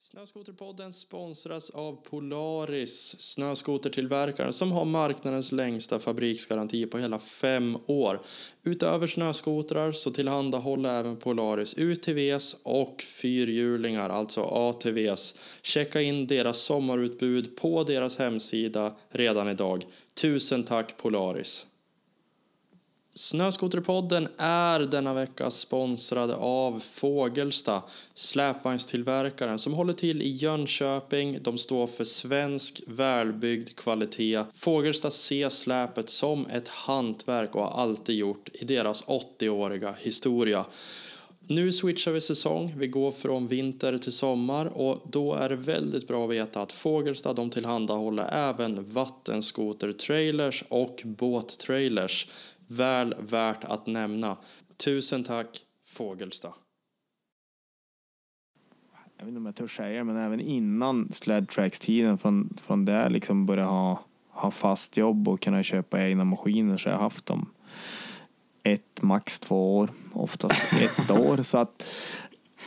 Snöskoterpodden sponsras av Polaris, snöskotertillverkaren som har marknadens längsta fabriksgaranti på hela fem år. Utöver snöskotrar så tillhandahåller även Polaris UTVs och fyrhjulingar, alltså ATVs. Checka in deras sommarutbud på deras hemsida redan idag. Tusen tack Polaris! Snöskoterpodden är denna vecka sponsrad av Fågelsta, släpvagnstillverkaren som håller till i Jönköping. De står för svensk välbyggd kvalitet. Fågelsta ser släpet som ett hantverk och har alltid gjort i deras 80-åriga historia. Nu switchar vi säsong, vi går från vinter till sommar och då är det väldigt bra att veta att Fågelsta de tillhandahåller även vattenskotertrailers och båttrailers. Väl värt att nämna. Tusen tack Fågelsta. Jag vet inte om jag törs säga men även innan Sledtracks-tiden från, från där liksom börja ha, ha fast jobb och kunna köpa egna maskiner så har jag haft dem ett, max två år, oftast ett år. Så att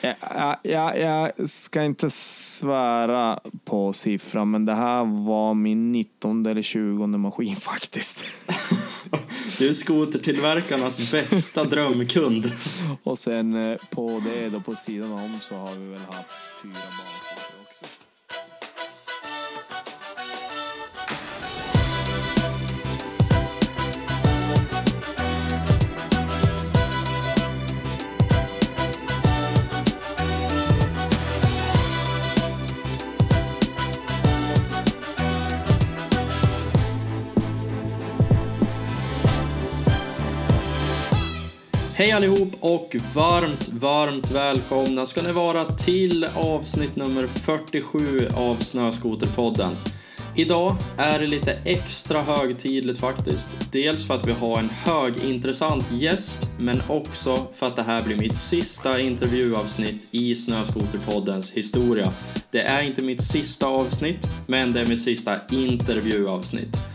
jag, jag, jag ska inte svära på siffran, men det här var min 19 eller 20 maskin faktiskt. Du är skotertillverkarnas bästa drömkund. Och sen eh, på det då på sidan om så har vi väl haft fyra barnskotrar Hej allihop och varmt, varmt välkomna ska ni vara till avsnitt nummer 47 av Snöskoterpodden. Idag är det lite extra högtidligt faktiskt. Dels för att vi har en högintressant gäst, men också för att det här blir mitt sista intervjuavsnitt i Snöskoterpoddens historia. Det är inte mitt sista avsnitt, men det är mitt sista intervjuavsnitt.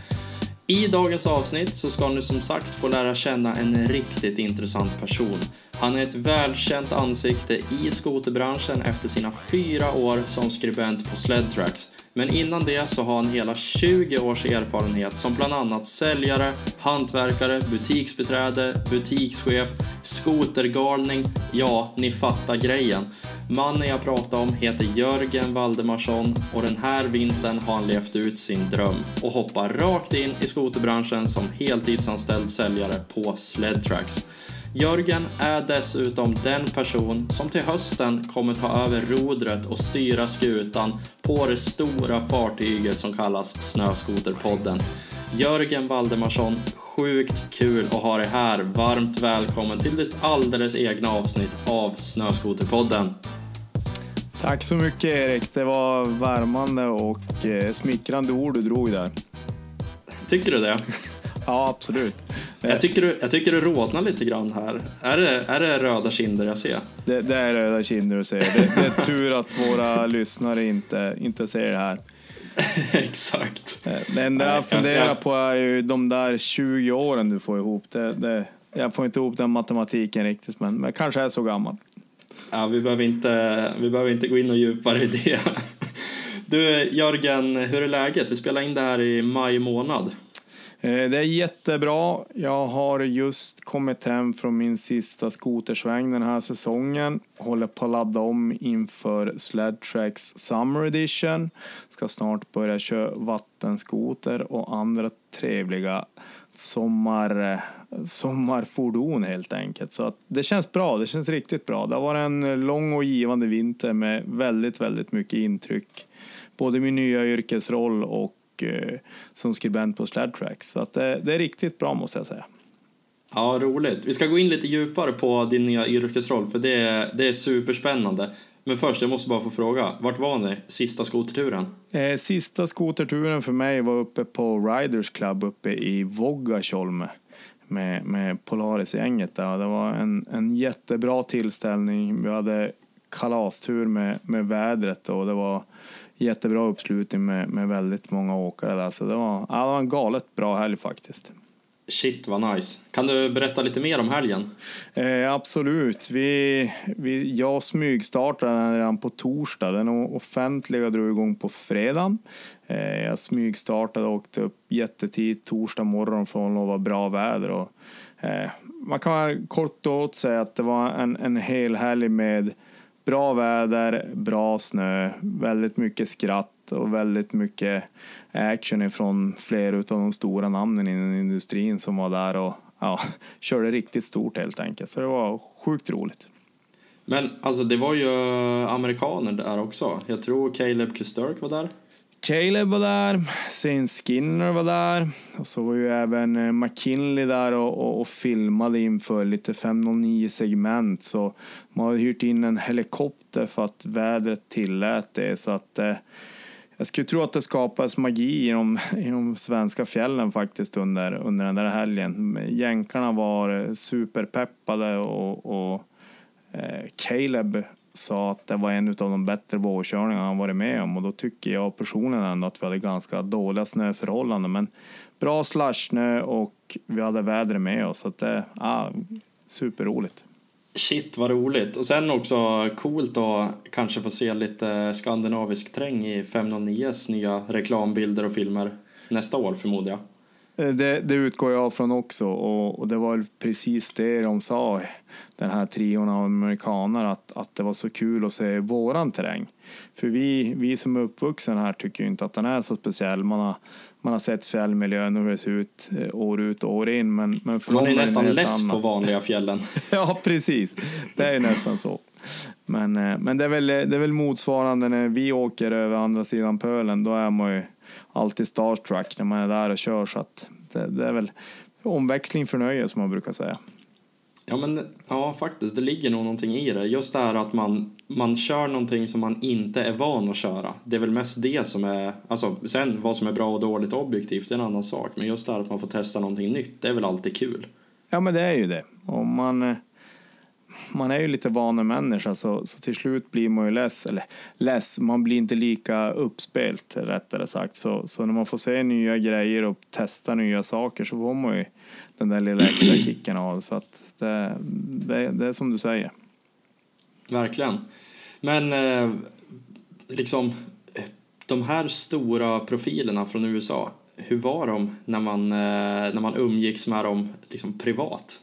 I dagens avsnitt så ska ni som sagt få lära känna en riktigt intressant person. Han är ett välkänt ansikte i skoterbranschen efter sina fyra år som skribent på Sledtracks. Men innan det så har han hela 20 års erfarenhet som bland annat säljare, hantverkare, butiksbeträde, butikschef, skotergalning, ja, ni fattar grejen. Mannen jag pratar om heter Jörgen Valdemarsson och den här vintern har han levt ut sin dröm och hoppar rakt in i skoterbranschen som heltidsanställd säljare på Sledtracks. Jörgen är dessutom den person som till hösten kommer ta över rodret och styra skutan på det stora fartyget som kallas Snöskoterpodden. Jörgen Valdemarsson, sjukt kul att ha dig här. Varmt välkommen till ditt alldeles egna avsnitt av Snöskoterpodden. Tack så mycket Erik. Det var värmande och eh, smickrande ord du drog där. Tycker du det? Ja, absolut. Jag tycker, du, jag tycker du rodnar lite grann här. Är det, är det röda kinder jag ser? Det, det är röda kinder du ser. Det, det är tur att våra lyssnare inte, inte ser det här. Exakt. Det enda jag funderar på är ju de där 20 åren du får ihop. Det, det, jag får inte ihop den matematiken riktigt, men, men kanske är så gammal. Ja, vi behöver inte, vi behöver inte gå in och djupare i det. Du Jörgen, hur är läget? Vi spelar in det här i maj månad. Eh, det är jättebra. Jag har just kommit hem från min sista skotersväng den här säsongen. Håller på att ladda om inför Sledtracks Summer Edition. Ska snart börja köra vattenskoter och andra trevliga sommar, eh, sommarfordon helt enkelt. Så att det känns bra. Det känns riktigt bra. Det har varit en lång och givande vinter med väldigt, väldigt mycket intryck. Både min nya yrkesroll och eh, som skribent på Sledtracks. Så att det, det är riktigt bra måste jag säga. Ja, roligt. Vi ska gå in lite djupare på din nya yrkesroll för det är, det är superspännande. Men först, jag måste bara få fråga, vart var ni sista skoterturen? Eh, sista skoterturen för mig var uppe på Riders Club uppe i Våggatjolme med, med Polaris-gänget. där. Det var en, en jättebra tillställning. Vi hade kalastur med, med vädret och det var jättebra uppslutning med, med väldigt många åkare där. Så det var, ja, det var en galet bra helg faktiskt. Shit vad nice. Kan du berätta lite mer om helgen? Eh, absolut. Vi, vi, jag smygstartade redan på torsdag. Den offentliga drog igång på fredag. Eh, jag smygstartade och åkte upp jättetidigt torsdag morgon från att vara bra väder. Och, eh, man kan kort och säga att det var en, en hel helg med bra väder, bra snö, väldigt mycket skratt och väldigt mycket action från flera av de stora namnen inom industrin som var där och ja, körde riktigt stort helt enkelt. Så det var sjukt roligt. Men alltså det var ju amerikaner där också. Jag tror Caleb Kusterk var där. Caleb var där, Saint Skinner var där och så var ju även eh, McKinley där och, och, och filmade inför lite 509 segment så man har hyrt in en helikopter för att vädret tillät det så att eh, jag skulle tro att det skapas magi i de svenska fjällen faktiskt under, under den där helgen. Jänkarna var eh, superpeppade och, och eh, Caleb sa att det var en av de bättre vårkörningar han varit med om och då tycker jag personligen ändå att vi hade ganska dåliga snöförhållanden men bra slashnö och vi hade vädret med oss så att det, ja, superroligt. Shit vad roligt och sen också coolt att kanske få se lite skandinavisk träng i 509s nya reklambilder och filmer nästa år förmodar jag. Eh, det, det, utgår jag från också och, och, det var precis det de sa, den här trion av amerikaner, att, att det var så kul att se våran terräng. För vi, vi som är uppvuxna här tycker inte att den är så speciell. Man har, man har sett fjällmiljön och hur det ser ut eh, år ut och år in. Men, men för man är nästan less annat. på vanliga fjällen. ja, precis. Det är nästan så. Men, eh, men det, är väl, det är väl motsvarande när vi åker över andra sidan pölen. Då är man ju alltid starstruck när man är där och kör. Så att det, det är väl omväxling för nöje som man brukar säga. Ja, men ja, faktiskt, det ligger nog någonting i det. Just det här att man, man kör någonting som man inte är van att köra. Det är väl mest det som är, alltså sen vad som är bra och dåligt objektivt är en annan sak. Men just det här att man får testa någonting nytt, det är väl alltid kul. Ja, men det är ju det. Om man man är ju lite vanemänniska så, så till slut blir man ju less, eller less, man blir inte lika uppspelt rättare sagt. Så, så när man får se nya grejer och testa nya saker så får man ju den där lilla extra kicken av så att det, det, det är som du säger. Verkligen. Men eh, liksom de här stora profilerna från USA, hur var de när man, eh, när man umgicks med dem liksom privat?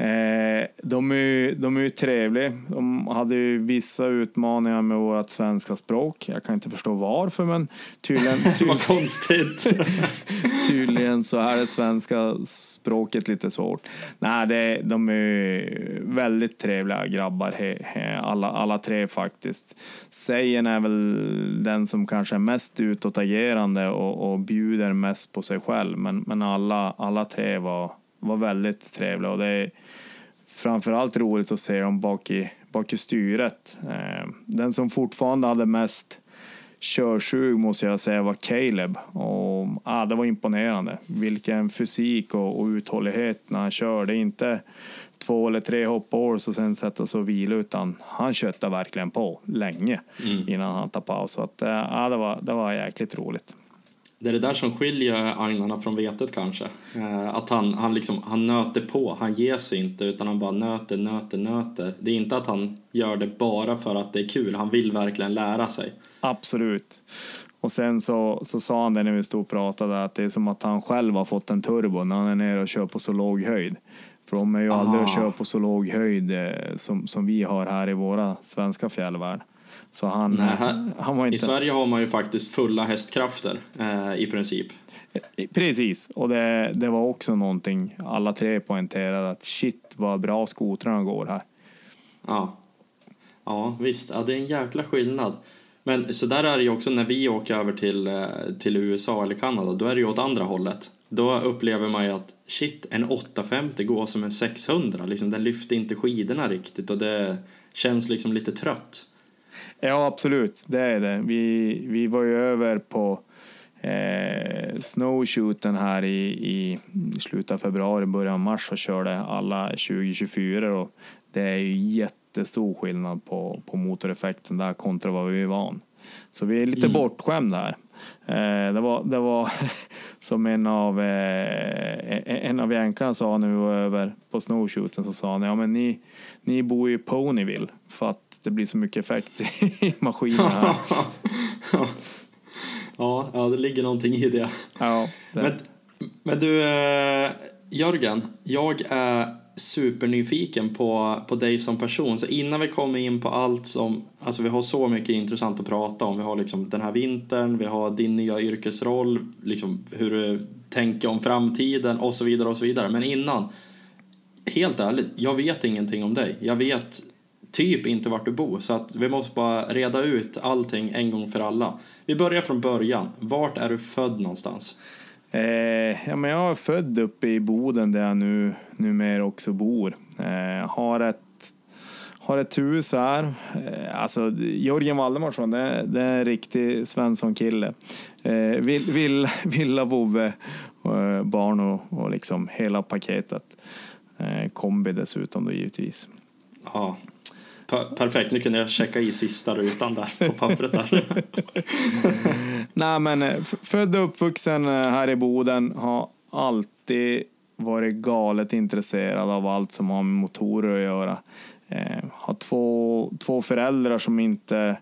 Eh, de, är, de är ju trevliga. De hade ju vissa utmaningar med vårt svenska språk. Jag kan inte förstå varför, men tydligen... tydligen Vad konstigt! tydligen så är det svenska språket lite svårt. Nej, det, de är väldigt trevliga grabbar, he, he, alla, alla tre faktiskt. Sejen är väl den som kanske är mest utåtagerande och, och bjuder mest på sig själv, men, men alla, alla tre var var väldigt trevliga och det framförallt roligt att se dem bak i, bak i styret. Eh, den som fortfarande hade mest körsug måste jag säga var Caleb. Och, ah, det var imponerande. Vilken fysik och, och uthållighet när han körde. Inte två eller tre hoppår och sen sätta sig och vila utan han köttade verkligen på länge mm. innan han tar paus. Så att, ah, det, var, det var jäkligt roligt. Det är det där som skiljer agnarna från vetet kanske. Eh, att han, han, liksom, han nöter på, han ger sig inte utan han bara nöter, nöter, nöter. Det är inte att han gör det bara för att det är kul, han vill verkligen lära sig. Absolut. Och sen så, så sa han det när vi stod och pratade att det är som att han själv har fått en turbo när han är nere och kör på så låg höjd. För de är ju aldrig att köra på så låg höjd eh, som, som vi har här i våra svenska fjällvärld. Så han, Nej, här, han var inte... I Sverige har man ju faktiskt fulla hästkrafter eh, i princip. Precis, och det, det var också någonting alla tre poängterade att shit vad bra skotrarna går här. Ja, ja visst, ja, det är en jäkla skillnad. Men så där är det ju också när vi åker över till, eh, till USA eller Kanada, då är det ju åt andra hållet. Då upplever man ju att shit, en 850 går som en 600, liksom, den lyfter inte skidorna riktigt och det känns liksom lite trött. Ja, absolut. Det är det. Vi, vi var ju över på eh, snowshooten här i, i slutet av februari, början av mars och körde alla 2024 och det är ju jättestor skillnad på, på motoreffekten där kontra vad vi är van. Så vi är lite mm. bortskämda här. Eh, det var, det var som en av, eh, en av jänkarna sa när vi var över på snowshooten så sa han, ja men ni, ni bor ju i Ponyville för att det blir så mycket effekt i maskinen här. ja, ja, det ligger någonting i det. Ja, det. Men, men du, eh, Jörgen, jag är supernyfiken på, på dig som person. Så innan vi kommer in på allt som, alltså vi har så mycket intressant att prata om. Vi har liksom den här vintern, vi har din nya yrkesroll, liksom hur du tänker om framtiden och så vidare och så vidare. Men innan, helt ärligt, jag vet ingenting om dig. Jag vet typ inte vart du bor så att vi måste bara reda ut allting en gång för alla. Vi börjar från början. Vart är du född någonstans? Eh, ja, men jag är född uppe i Boden där jag nu numera också bor. Eh, har ett har ett hus här. Eh, alltså, Jörgen Valdemarsson, det, det är en riktig Svensson-kille. Eh, vill, vill, villa, vovve, eh, barn och, och liksom hela paketet. Eh, kombi dessutom då givetvis. Ja, perfekt, nu kunde jag checka i sista rutan där på pappret där. Nej men eh, född och uppvuxen eh, här i Boden, har alltid varit galet intresserad av allt som har med motorer att göra. Eh, har två, två föräldrar som inte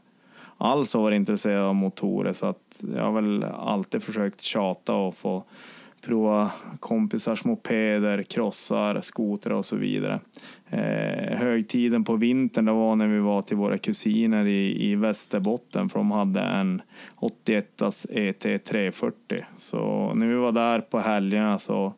alls har varit intresserade av motorer så att jag har väl alltid försökt tjata och få prova kompisars mopeder, krossar, skotrar och så vidare. Eh, högtiden på vintern det var när vi var till våra kusiner i, i Västerbotten för de hade en 81 ET 340. Så när vi var där på helgerna så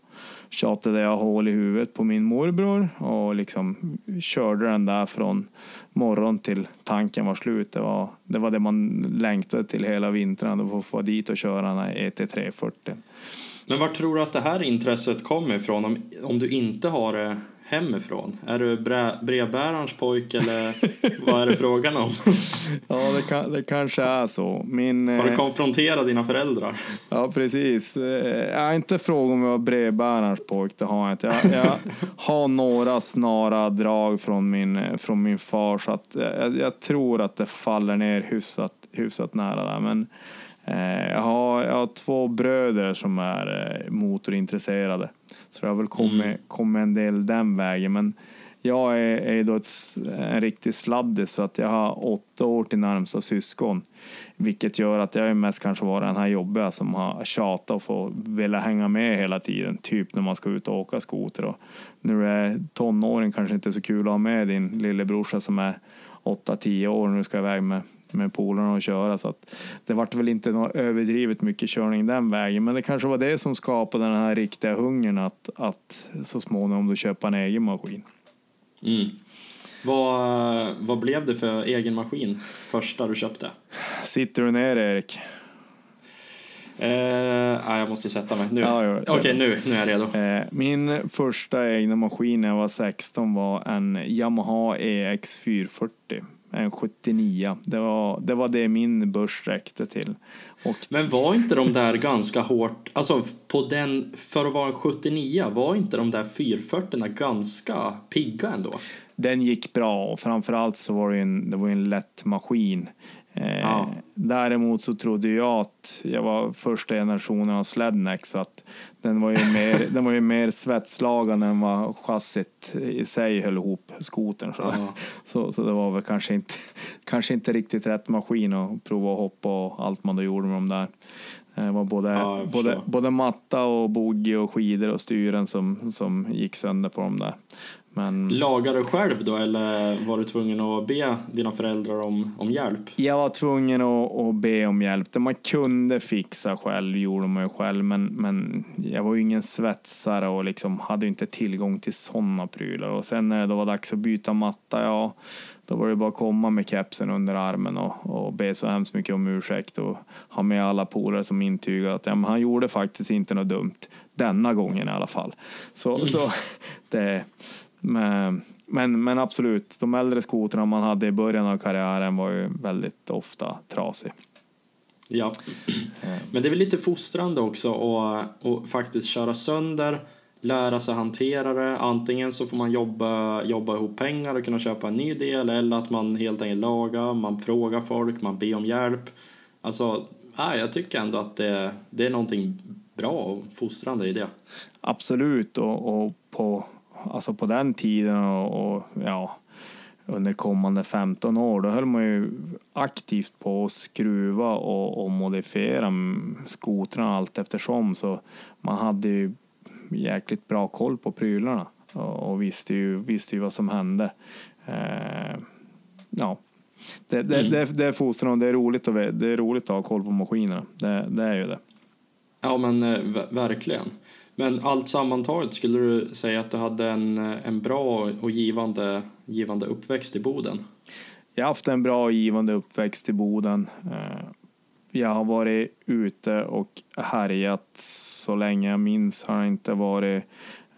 tjatade jag hål i huvudet på min morbror och liksom körde den där från morgon till tanken var slut. Det var det, var det man längtade till hela vintern, att få dit och köra den här ET 340. Men var tror du att det här intresset kommer ifrån om, om du inte har det hemifrån? Är du brevbärarens pojk eller vad är det frågan om? ja, det, kan, det kanske är så. Min, har du eh, konfronterat dina föräldrar? Ja, precis. Eh, jag har inte frågat om jag var brevbärarens pojk, det har jag inte. Jag, jag har några snara drag från min, från min far så att jag, jag tror att det faller ner hyfsat, hyfsat nära där. Men Eh, jag har, jag har två bröder som är eh, motorintresserade. Så det har väl kommit, mm. kommit en del den vägen. Men jag är, är då ett, en riktig sladdis så att jag har åtta år till närmsta syskon. Vilket gör att jag är mest kanske var den här jobbiga som har tjatat och får vilja hänga med hela tiden. Typ när man ska ut och åka skoter. Och du är tonåring kanske inte så kul att ha med din lillebrorsa som är 8-10 år du ska iväg med, med polarna och köra. Så att det vart väl inte något överdrivet mycket körning den vägen. Men det kanske var det som skapade den här riktiga hungern att, att så småningom då köpa en egen maskin. Mm. Vad, vad blev det för egen maskin första du köpte? Sitter du ner Erik? Eh, jag måste sätta mig nu. Ja, Okej, okay, nu, nu är jag redo. Eh, min första egna maskin när jag var 16 var en Yamaha EX 440 en 79. Det var, det var det min börs räckte till. Och... Men var inte de där ganska hårt, alltså på den, för att vara en 79, var inte de där 440 ganska pigga ändå? Den gick bra och framförallt så var det en, det var en lätt maskin. Eh, ja. Däremot så trodde jag att jag var första generationen av Sledneck så att den var ju mer, den var ju mer svetslagande än vad chassit i sig höll ihop skotern. Så, ja. så, så det var väl kanske inte, kanske inte riktigt rätt maskin att prova att hoppa och allt man då gjorde med de där. Det var både, ja, både, både matta och bogey och skidor och styren som, som gick sönder på de där. Men... Lagar du själv då eller var du tvungen att be dina föräldrar om, om hjälp? Jag var tvungen att, att be om hjälp. Det man kunde fixa själv gjorde man ju själv men, men jag var ju ingen svetsare och liksom hade inte tillgång till sådana prylar. Och sen när det var dags att byta matta, ja då var det bara att komma med kepsen under armen och, och be så hemskt mycket om ursäkt och ha med alla polare som intygade att ja, men han gjorde faktiskt inte något dumt denna gången i alla fall. Så, mm. så det, men, men, men absolut, de äldre skotrarna man hade i början av karriären var ju väldigt ofta trasig. Ja, men det är väl lite fostrande också att faktiskt köra sönder lära sig hantera det. Antingen så får man jobba, jobba ihop pengar och kunna köpa en ny del eller att man helt enkelt lagar, man frågar folk, man ber om hjälp. Alltså, nej, jag tycker ändå att det, det är någonting bra och fostrande i det. Absolut, och, och på, alltså på den tiden och, och ja, under kommande 15 år, då höll man ju aktivt på att skruva och, och modifiera skotrarna allt eftersom. Så man hade ju jäkligt bra koll på prylarna och, och visste, ju, visste ju vad som hände. Eh, ja, det, det, mm. det, det är fostran och det är, roligt att, det är roligt att ha koll på maskinerna. Det, det är ju det. Ja, men eh, verkligen. Men allt sammantaget, skulle du säga att du hade en, en bra och givande, givande uppväxt i Boden? Jag har haft en bra och givande uppväxt i Boden. Eh, jag har varit ute och härjat så länge jag minns. Har jag inte varit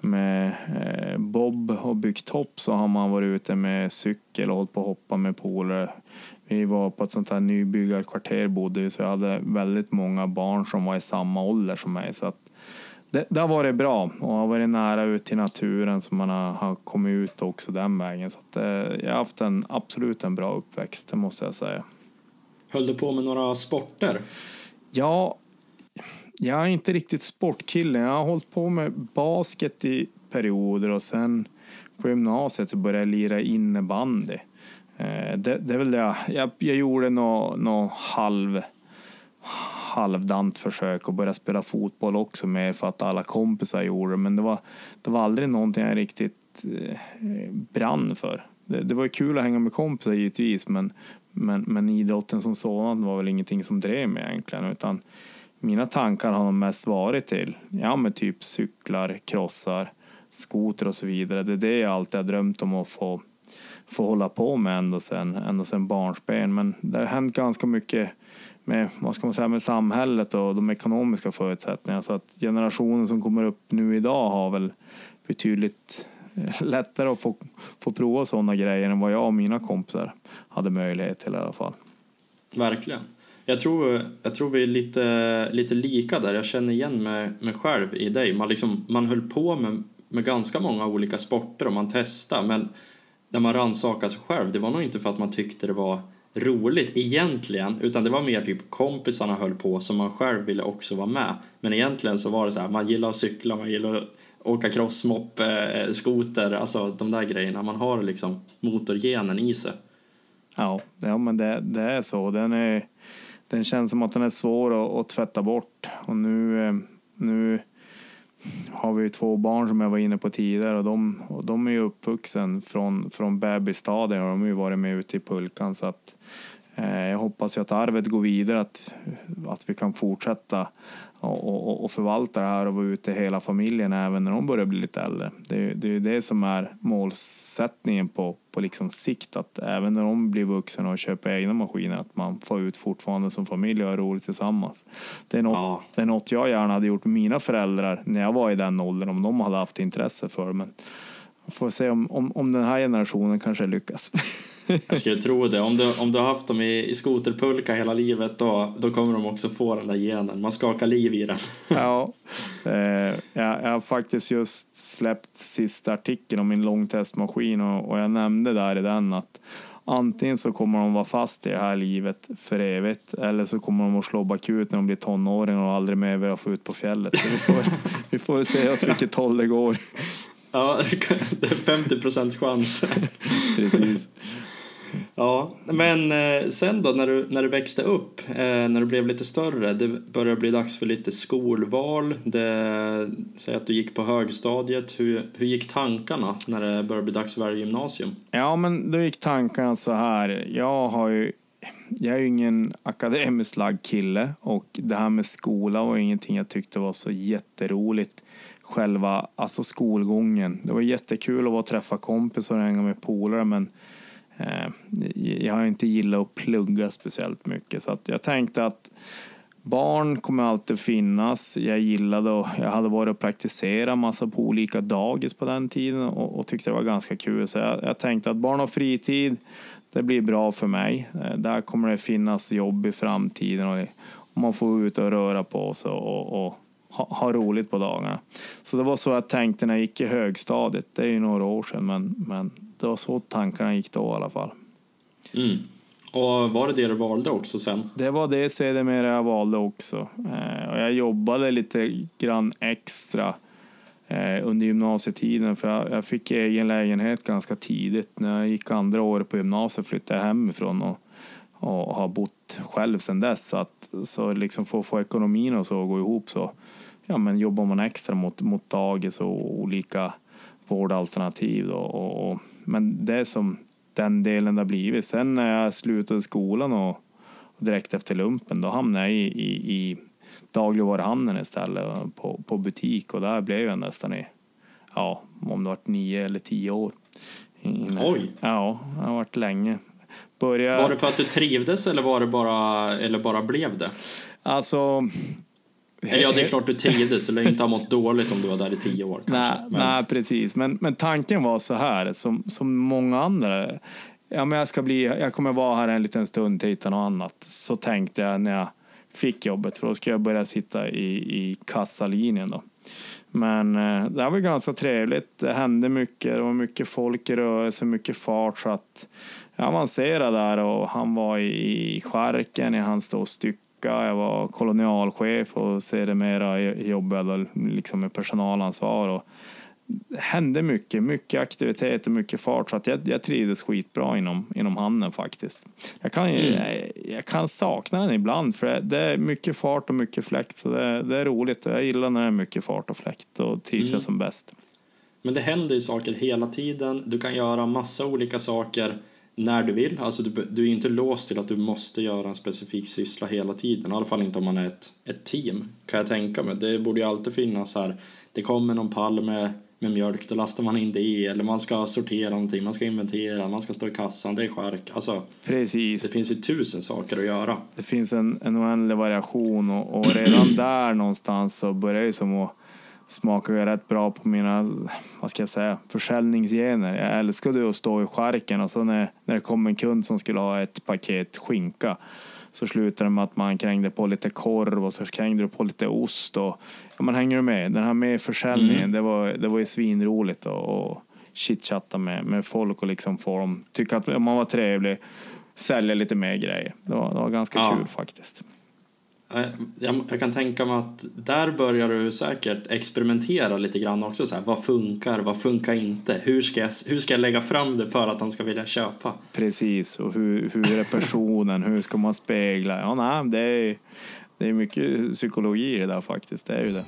med eh, Bob och byggt hopp så har man varit ute med cykel och hållit på att hoppa med polare. Vi var på ett sånt här nybyggarkvarter bodde så jag hade väldigt många barn som var i samma ålder som mig. Så att det, det har varit bra och har varit nära ut till naturen så man har, har kommit ut också den vägen. Så att, eh, jag har haft en absolut en bra uppväxt, det måste jag säga. Höll du på med några sporter? Ja, jag är inte riktigt sportkille. Jag har hållit på med basket i perioder och sen på gymnasiet så började jag lira innebandy. Eh, det, det är väl det. Jag, jag gjorde något nå halv halvdant försök att börja spela fotboll också mer för att alla kompisar gjorde det. Men det var, det var aldrig någonting jag riktigt eh, brann för. Det, det var kul att hänga med kompisar givetvis men, men, men idrotten som sådan var väl ingenting som drev mig egentligen. Utan mina tankar har nog mest varit till ja, men typ cyklar, krossar, skoter och så vidare. Det är det jag alltid har drömt om att få, få hålla på med ända sedan, ända sedan barnsben. Men det har hänt ganska mycket med, vad ska man säga, med samhället och de ekonomiska förutsättningarna. Så att generationen som kommer upp nu idag har väl betydligt eh, lättare att få, få prova sådana grejer än vad jag och mina kompisar hade möjlighet till i alla fall. Verkligen. Jag tror, jag tror vi är lite, lite lika där. Jag känner igen mig, mig själv i dig. Man, liksom, man höll på med, med ganska många olika sporter och man testade men när man rannsakade sig själv, det var nog inte för att man tyckte det var roligt egentligen utan det var mer typ kompisarna höll på som man själv ville också vara med men egentligen så var det så här man gillar att cykla, man gillar att åka crossmoppe, eh, skoter, alltså de där grejerna man har liksom motorgenen i sig. Ja, ja men det, det är så. Den, är, den känns som att den är svår att, att tvätta bort och nu, eh, nu har vi två barn som jag var inne på tidigare och de, och de är ju uppvuxen från, från bebisstadiet och de har ju varit med ute i pulkan så att jag hoppas ju att arvet går vidare, att, att vi kan fortsätta och, och, och förvalta det här och vara ute hela familjen även när de börjar bli lite äldre. Det är det, är det som är målsättningen på, på liksom sikt, att även när de blir vuxna och köper egna maskiner, att man får ut fortfarande som familj och har roligt tillsammans. Det är, något, ja. det är något jag gärna hade gjort med mina föräldrar när jag var i den åldern, om de hade haft intresse för men får se om, om, om den här generationen kanske lyckas. Jag skulle tro det. Om du, om du har haft dem i, i skoterpulka hela livet då, då kommer de också få den där genen. Man skakar liv i den. Ja, eh, jag, jag har faktiskt just släppt sista artikeln om min långtestmaskin och, och jag nämnde där i den att antingen så kommer de vara fast i det här livet för evigt eller så kommer de att slå bakut när de blir tonåringar och aldrig mer vilja få ut på fjället. Så vi får, vi får se åt vilket håll det går. Ja, det är 50 procent chans. Precis. Ja, men eh, sen då när du, när du växte upp, eh, när du blev lite större, det började bli dags för lite skolval. Det, säg att du gick på högstadiet. Hur, hur gick tankarna när det började bli dags för välja gymnasium? Ja, men då gick tankarna så här. Jag har ju jag är ju ingen akademiskt lagd kille och det här med skola var ingenting jag tyckte var så jätteroligt. Själva alltså skolgången. Det var jättekul att vara och träffa kompisar och hänga med polare men Eh, jag har inte gillat att plugga speciellt mycket så att jag tänkte att barn kommer alltid finnas. Jag gillade och jag hade varit och praktiserat massa på olika dagis på den tiden och, och tyckte det var ganska kul. Så jag, jag, tänkte att barn och fritid, det blir bra för mig. Eh, där kommer det finnas jobb i framtiden och, och man får ut och röra på sig och, och, ha, ha roligt på dagarna. Så det var så jag tänkte när jag gick i högstadiet. Det är ju några år sedan, men, men det var så tankarna gick då i alla fall. Mm. Och var det det du valde också sen? Det var det sedermera jag valde också. Eh, och jag jobbade lite grann extra eh, under gymnasietiden för jag, jag, fick egen lägenhet ganska tidigt. När jag gick andra året på gymnasiet flyttade jag hemifrån och, och har bott själv sedan dess. Så, att, så liksom för att få ekonomin och så att gå ihop så ja, men jobbar man extra mot, mot dagis och olika vårdalternativ. Då, och, och, men det som den delen det har blivit. Sen när jag slutade skolan och, och direkt efter lumpen då hamnade jag i, i, i dagligvaruhandeln istället på, på butik och där blev jag nästan i, ja, om det var nio eller tio år. Innan, Oj! Ja, det har varit länge. Börja... Var det för att du trivdes eller var det bara, eller bara blev det? Alltså, eller ja, det är klart du trivdes. Du lär inte ha mått dåligt om du var där i tio år. Kanske. Nej, men... nej precis. Men, men tanken var så här, som, som många andra. Ja, men jag, ska bli, jag kommer vara här en liten stund till hitta något annat. Så tänkte jag när jag fick jobbet, för då ska jag börja sitta i, i kassalinjen. Då. Men eh, det var ganska trevligt. Det hände mycket. Det var mycket folk i rörelse, mycket fart. Så att jag avancerade där och han var i, i skärken i hans då stycke jag var kolonialchef och sedermera jobbade liksom med personalansvar. Och det hände mycket, mycket aktivitet och mycket fart så att jag, jag trivdes skitbra inom, inom handeln faktiskt. Jag kan, mm. jag, jag, kan sakna den ibland för det är mycket fart och mycket fläkt så det, det är roligt. Jag gillar när det är mycket fart och fläkt och trivs mm. jag som bäst. Men det händer ju saker hela tiden. Du kan göra massa olika saker när du vill. Alltså du, du är inte låst till att du måste göra en specifik syssla hela tiden. I alla fall inte om man är ett, ett team, kan jag tänka mig. Det borde ju alltid finnas här, det kommer någon pall med, med mjölk, då lastar man in det. Eller man ska sortera någonting, man ska inventera, man ska stå i kassan, det är skärk. Alltså, Precis. Det finns ju tusen saker att göra. Det finns en, en oändlig variation och, och redan där någonstans så börjar det som att smakar rätt bra på mina, vad ska jag säga, försäljningsgener. Jag älskade att stå i skärken och så när, när det kom en kund som skulle ha ett paket skinka så slutade det med att man krängde på lite korv och så krängde du på lite ost. Och, ja, man hänger med. Den här med försäljningen, mm. det, var, det var ju svinroligt att chitchatta med, med folk och liksom få dem tycka att man var trevlig, sälja lite mer grejer. Det var, det var ganska ja. kul faktiskt. Jag, kan tänka mig att där börjar du säkert experimentera lite grann också. Så här, vad funkar, vad funkar inte? Hur ska, jag, hur ska jag lägga fram det för att de ska vilja köpa? Precis, och hur, hur är personen? hur ska man spegla? Ja, nej, det, är, det är mycket psykologi i det där faktiskt. Det är ju det.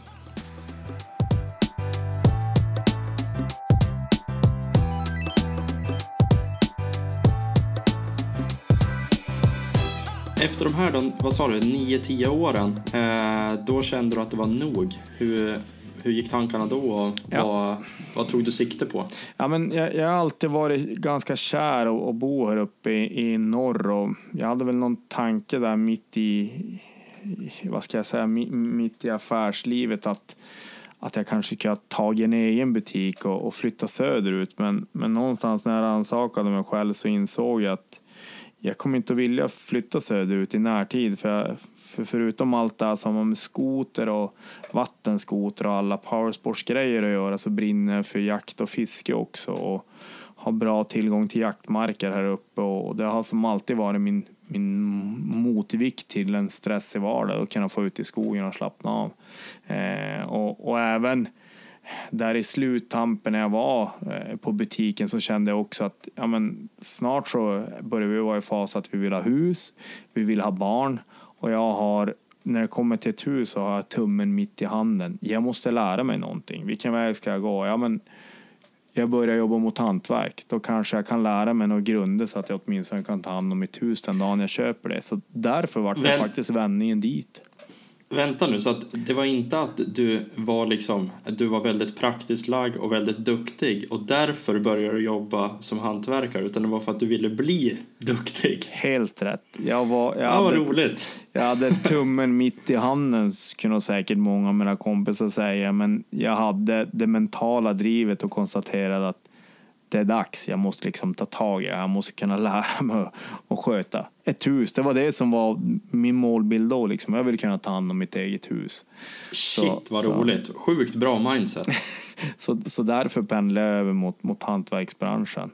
Efter de här då, vad sa du, 9-10 åren, eh, då kände du att det var nog. Hur, hur gick tankarna då och ja. vad, vad, tog du sikte på? Ja, men jag, jag har alltid varit ganska kär och, och bo här uppe i, i norr och jag hade väl någon tanke där mitt i, vad ska jag säga, mitt i affärslivet att att jag kanske skulle ha tagit en egen butik och, och flytta söderut. Men, men någonstans när jag rannsakade mig själv så insåg jag att jag kommer inte att vilja flytta söderut i närtid. För, jag, för förutom allt det som har med skoter och vattenskoter och alla powersportsgrejer att göra så brinner jag för jakt och fiske också. Och har bra tillgång till jaktmarker här uppe och det har som alltid varit min, min motvikt till en stressig vardag att kunna få ut i skogen och slappna av. Eh, och, och även där i sluttampen när jag var eh, på butiken så kände jag också att ja, men snart så börjar vi vara i fas att vi vill ha hus, vi vill ha barn och jag har när det kommer till ett hus så har jag tummen mitt i handen. Jag måste lära mig någonting. Vilken väg ska jag gå? Ja, men jag börjar jobba mot hantverk. Då kanske jag kan lära mig några grunder så att jag åtminstone kan ta hand om mitt hus den dagen jag köper det. Så därför var det faktiskt vändningen dit. Vänta nu, så att det var inte att du var liksom, du var väldigt praktiskt lagd och väldigt duktig och därför började du jobba som hantverkare utan det var för att du ville bli duktig? Helt rätt. Jag var, jag ja, hade, roligt. Jag hade tummen mitt i handen, kunde säkert många av mina kompisar säga, men jag hade det mentala drivet och konstaterade att det är dags. Jag måste liksom ta tag i det. Jag måste kunna lära mig att sköta ett hus. Det var det som var min målbild då. Liksom. Jag vill kunna ta hand om mitt eget hus. Shit, så, vad så, roligt. Sjukt bra mindset. så, så därför pendlade jag över mot, mot hantverksbranschen.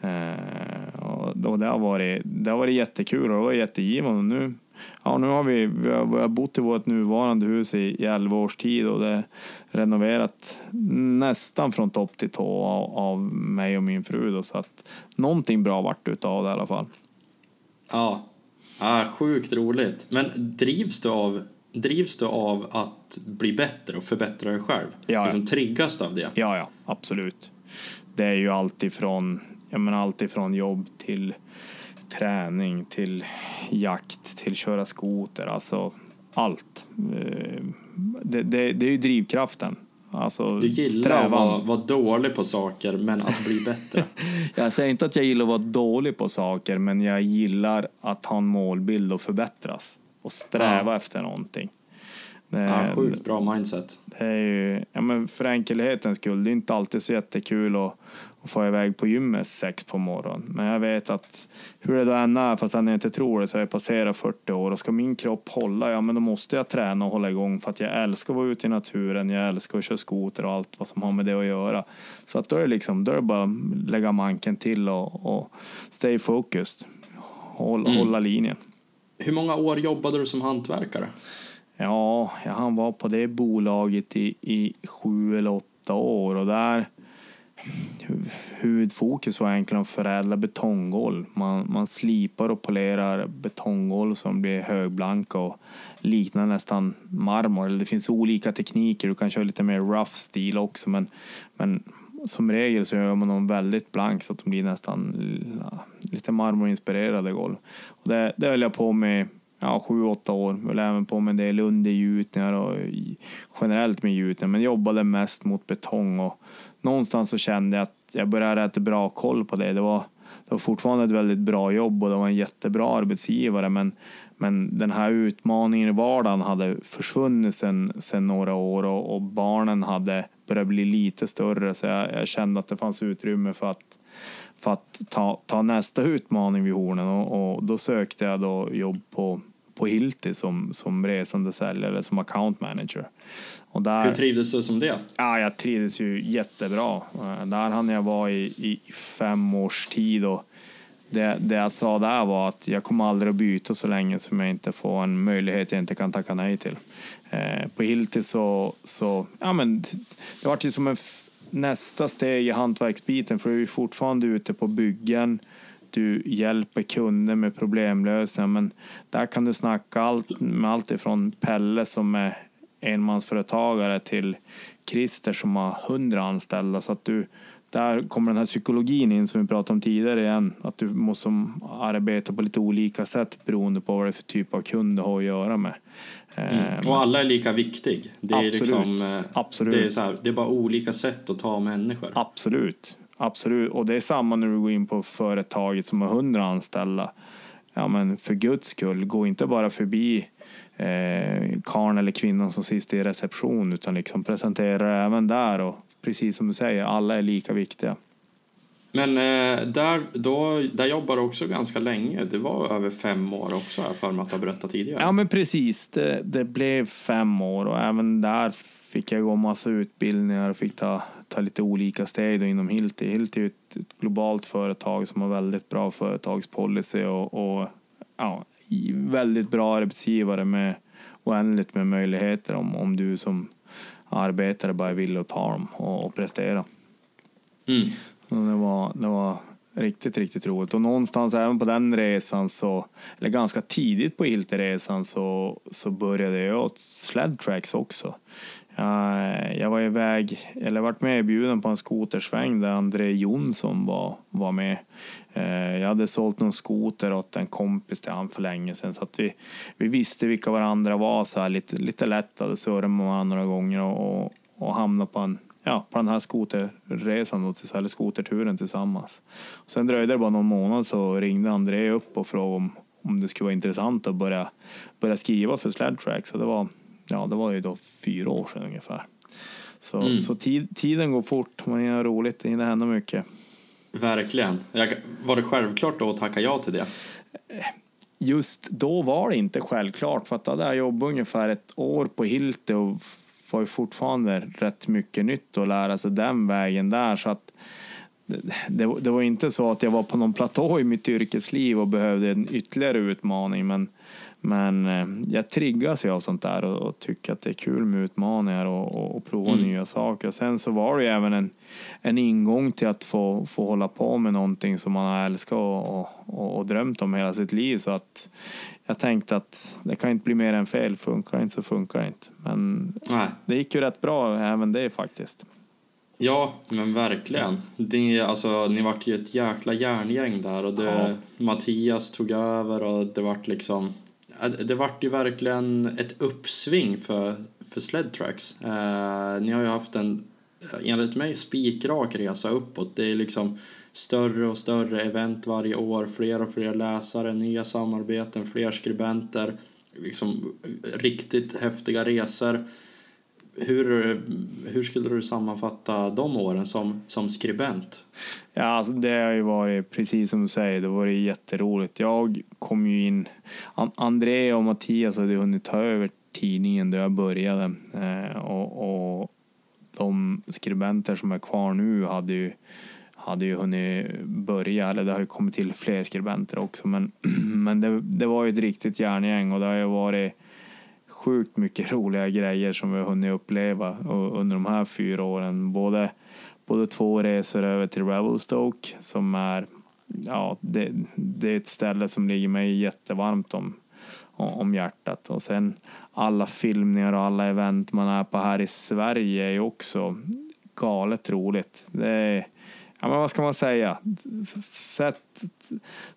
Eh, och, och det, har varit, det har varit jättekul och det var jättegivande. Nu, ja, nu har vi, vi har, vi har bott i vårt nuvarande hus i, i 11 års tid och det är renoverat nästan från topp till tå av, av mig och min fru. Då, så att någonting bra vart utav det i alla fall. Ja, ja sjukt roligt. Men drivs du av Drivs du av att bli bättre och förbättra dig själv? Ja, liksom triggas av det? Ja, ja, absolut. Det är ju alltid från, jag menar, alltid från jobb till träning till jakt till köra skoter, alltså allt. Eh, det, det, det är ju drivkraften. Alltså, du gillar strävan. att vara, vara dålig på saker, men att bli bättre. jag säger inte att jag gillar att vara dålig på saker, men jag gillar att ha en målbild och förbättras och sträva ja. efter någonting. Det, ja, sjukt bra mindset. Det är ju, ja, men för enkelhetens skull, det är inte alltid så jättekul att, att få iväg på gymmet sex på morgonen. Men jag vet att hur det då än är, fast jag inte tror det, så jag passerat 40 år och ska min kropp hålla, ja men då måste jag träna och hålla igång för att jag älskar att vara ute i naturen, jag älskar att köra skoter och allt vad som har med det att göra. Så att då är det liksom, då är det bara att lägga manken till och, och stay focused, hålla, mm. hålla linjen. Hur många år jobbade du som hantverkare? Ja, han var på det bolaget i, i sju eller åtta år och där huvudfokus var egentligen att förädla betonggolv. Man, man slipar och polerar betonggolv som blir högblanka och liknar nästan marmor. Det finns olika tekniker, du kan köra lite mer rough stil också men, men som regel så gör man dem väldigt blank så att de blir nästan lite marmorinspirerade golv. Och det, det höll jag på med ja, sju, åtta år. Jag höll även på med en del undergjutningar och generellt med gjutningar, men jobbade mest mot betong och någonstans så kände jag att jag började ha rätt bra koll på det. Det var, det var fortfarande ett väldigt bra jobb och det var en jättebra arbetsgivare, men, men den här utmaningen i vardagen hade försvunnit sedan sen några år och, och, barnen hade börjat bli lite större, så jag, jag kände att det fanns utrymme för att för att ta, ta nästa utmaning vid hornen och, och, då sökte jag då jobb på på Hilti som, som resande säljare, som account manager. Och där, Hur trivdes du som det? Ja, jag trivdes ju jättebra. Eh, där hann jag vara i, i fem års tid och det, det jag sa där var att jag kommer aldrig att byta så länge som jag inte får en möjlighet jag inte kan tacka nej till. Eh, på Hilti så, så ja men det var ju som en nästa steg i hantverksbiten för vi är fortfarande ute på byggen du hjälper kunder med problemlösningar. Men där kan du snacka allt, med allt ifrån Pelle som är enmansföretagare till Christer som har hundra anställda. Så att du, där kommer den här psykologin in som vi pratade om tidigare igen. Att du måste arbeta på lite olika sätt beroende på vad det är för typ av kund du har att göra med. Mm. Ehm, och alla är lika viktig. Det är, absolut. Liksom, eh, absolut. Det, är så här, det är bara olika sätt att ta människor. Absolut. Absolut, och det är samma när du går in på företaget som har hundra anställda. Ja, men för guds skull, gå inte bara förbi eh, karln eller kvinnan som sitter i reception utan liksom presentera även där och precis som du säger, alla är lika viktiga. Men eh, där, då, där jobbar du också ganska länge. Det var över fem år också, jag för mig att du har berättat tidigare. Ja, men precis. Det, det blev fem år och även där fick jag gå massa utbildningar och fick ta, ta lite olika steg då inom Hilti. Hilti är ett, ett globalt företag som har väldigt bra företagspolicy och, och ja, väldigt bra arbetsgivare med oändligt med möjligheter om, om du som arbetare bara vill och ta dem och, och prestera. Mm. det, var, det var riktigt, riktigt roligt. Och någonstans även på den resan, så, eller ganska tidigt på Hilti-resan, så, så började jag åt sled tracks också. Jag var iväg, eller varit med erbjuden på en skotersväng där André Jonsson var, var med. Eh, jag hade sålt någon skoter åt en kompis till han för länge sedan så att vi, vi visste vilka varandra var så här lite, lite lätt. Hade surrat med varandra några gånger och, och, och hamnat på, en, ja, på den här skoterresan, då, eller skoterturen tillsammans. Och sen dröjde det bara någon månad så ringde André upp och frågade om, om det skulle vara intressant att börja, börja skriva för Sled Track. Så det var ja, det var ju då fyra år sedan ungefär. Så, mm. så tid, tiden går fort, man gör roligt, det hinner hända mycket. Verkligen. Jag, var det självklart då att tacka ja till det? Just då var det inte självklart för att då hade jag jobbat ungefär ett år på Hylte och var ju fortfarande rätt mycket nytt att lära sig den vägen där så att det, det var inte så att jag var på någon platå i mitt yrkesliv och behövde en ytterligare utmaning men men eh, jag triggas ju av sånt där och, och, tycker att det är kul med utmaningar och, och, och prova mm. nya saker. Och sen så var det ju även en, en ingång till att få, få hålla på med någonting som man har älskat och, och, och drömt om hela sitt liv. Så att jag tänkte att det kan inte bli mer än fel. Funkar det inte så funkar det inte. Men Nej. det gick ju rätt bra även det faktiskt. Ja, men verkligen. Det, alltså, ni vart ju ett jäkla järngäng där och det, ja. Mattias tog över och det vart liksom det vart ju verkligen ett uppsving för, för Sledtracks. Eh, ni har ju haft en, eh, enligt mig, spikrak resa uppåt. Det är liksom större och större event varje år, fler och fler läsare, nya samarbeten, fler skribenter, liksom eh, riktigt häftiga resor. Hur, hur skulle du sammanfatta de åren som, som skribent? Ja, alltså det har ju varit precis som du säger, det har varit jätteroligt. Jag kom ju in, André och Mattias hade hunnit ta över tidningen där jag började eh, och, och de skribenter som är kvar nu hade ju hade ju hunnit börja, eller det har ju kommit till fler skribenter också, men, men det, det var ju ett riktigt järngäng och det har ju varit sjukt mycket roliga grejer som vi har hunnit uppleva under de här fyra åren. Både, både två resor över till Revelstoke som är, ja, det, det är ett ställe som ligger mig jättevarmt om, om hjärtat. Och sen alla filmningar och alla event man är på här i Sverige är också galet roligt. Det är, ja men vad ska man säga? Sätt,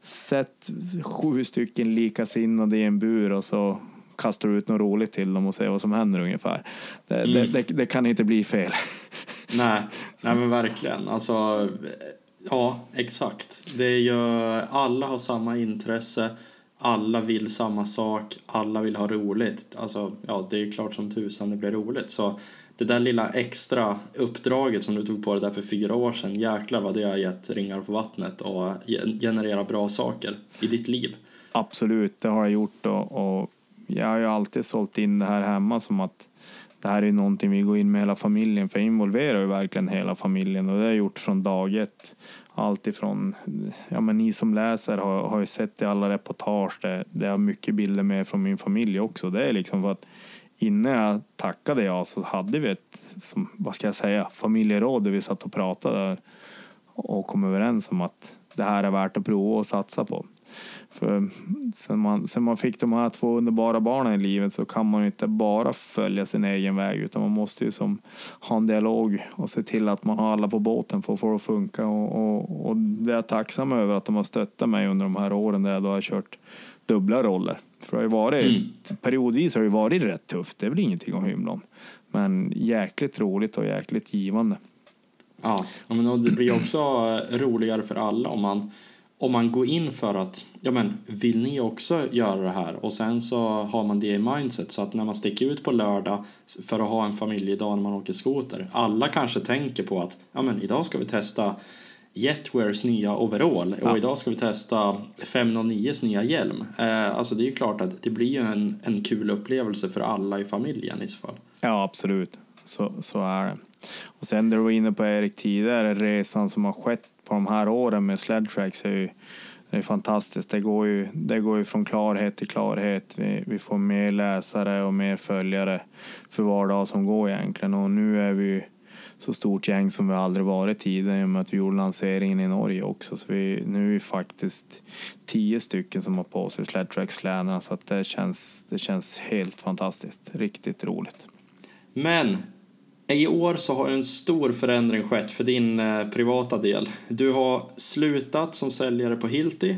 sätt sju stycken likasinnade i en bur och så kastar ut något roligt till dem och ser vad som händer ungefär. Det, mm. det, det, det kan inte bli fel. Nej, nej men verkligen. Alltså, ja, exakt. Det är ju, alla har samma intresse, alla vill samma sak, alla vill ha roligt. Alltså, ja, det är klart som tusan det blir roligt. Så det där lilla extra uppdraget som du tog på dig där för fyra år sedan, jäklar vad det har gett ringar på vattnet och generera bra saker i ditt liv. Absolut, det har jag gjort och, och jag har ju alltid sålt in det här hemma som att det här är någonting vi går in med hela familjen för jag involverar ju verkligen hela familjen och det har jag gjort från dag ett. Allt ifrån, ja men ni som läser har, har ju sett i alla reportage, det, det har mycket bilder med från min familj också. Det är liksom för att innan jag tackade jag så hade vi ett, som, vad ska jag säga, familjeråd där vi satt och pratade och kom överens om att det här är värt att prova och satsa på. För sen man, sen man fick de här två underbara barnen i livet så kan man inte bara följa sin egen väg utan man måste ju som ha en dialog och se till att man har alla på båten för att få det att funka. Och, och, och det är jag tacksam över att de har stöttat mig under de här åren där jag då har kört dubbla roller. För det har ju varit, mm. periodvis har det varit rätt tufft, det är väl ingenting att hymla om. Men jäkligt roligt och jäkligt givande. Ja, men det blir också roligare för alla om man om man går in för att, ja men vill ni också göra det här? Och sen så har man det i mindset så att när man sticker ut på lördag för att ha en familjedag när man åker skoter. Alla kanske tänker på att, ja men idag ska vi testa Jetwares nya overall och ja. idag ska vi testa 509s nya hjälm. Eh, alltså det är ju klart att det blir ju en, en kul upplevelse för alla i familjen i så fall. Ja absolut, så, så är det. Och sen du var inne på Erik tidigare, resan som har skett på de här åren med Sledtracks är ju det är fantastiskt. Det går, ju, det går ju från klarhet till klarhet. Vi, vi får mer läsare och mer följare för var dag som går egentligen. Och nu är vi så stort gäng som vi aldrig varit tidigare i och med att vi gjorde lanseringen i Norge också. Så vi, nu är vi faktiskt tio stycken som har på sig Sledtracks-kläderna så att det, känns, det känns helt fantastiskt. Riktigt roligt. Men i år så har en stor förändring skett för din eh, privata del. Du har slutat som säljare på Hilti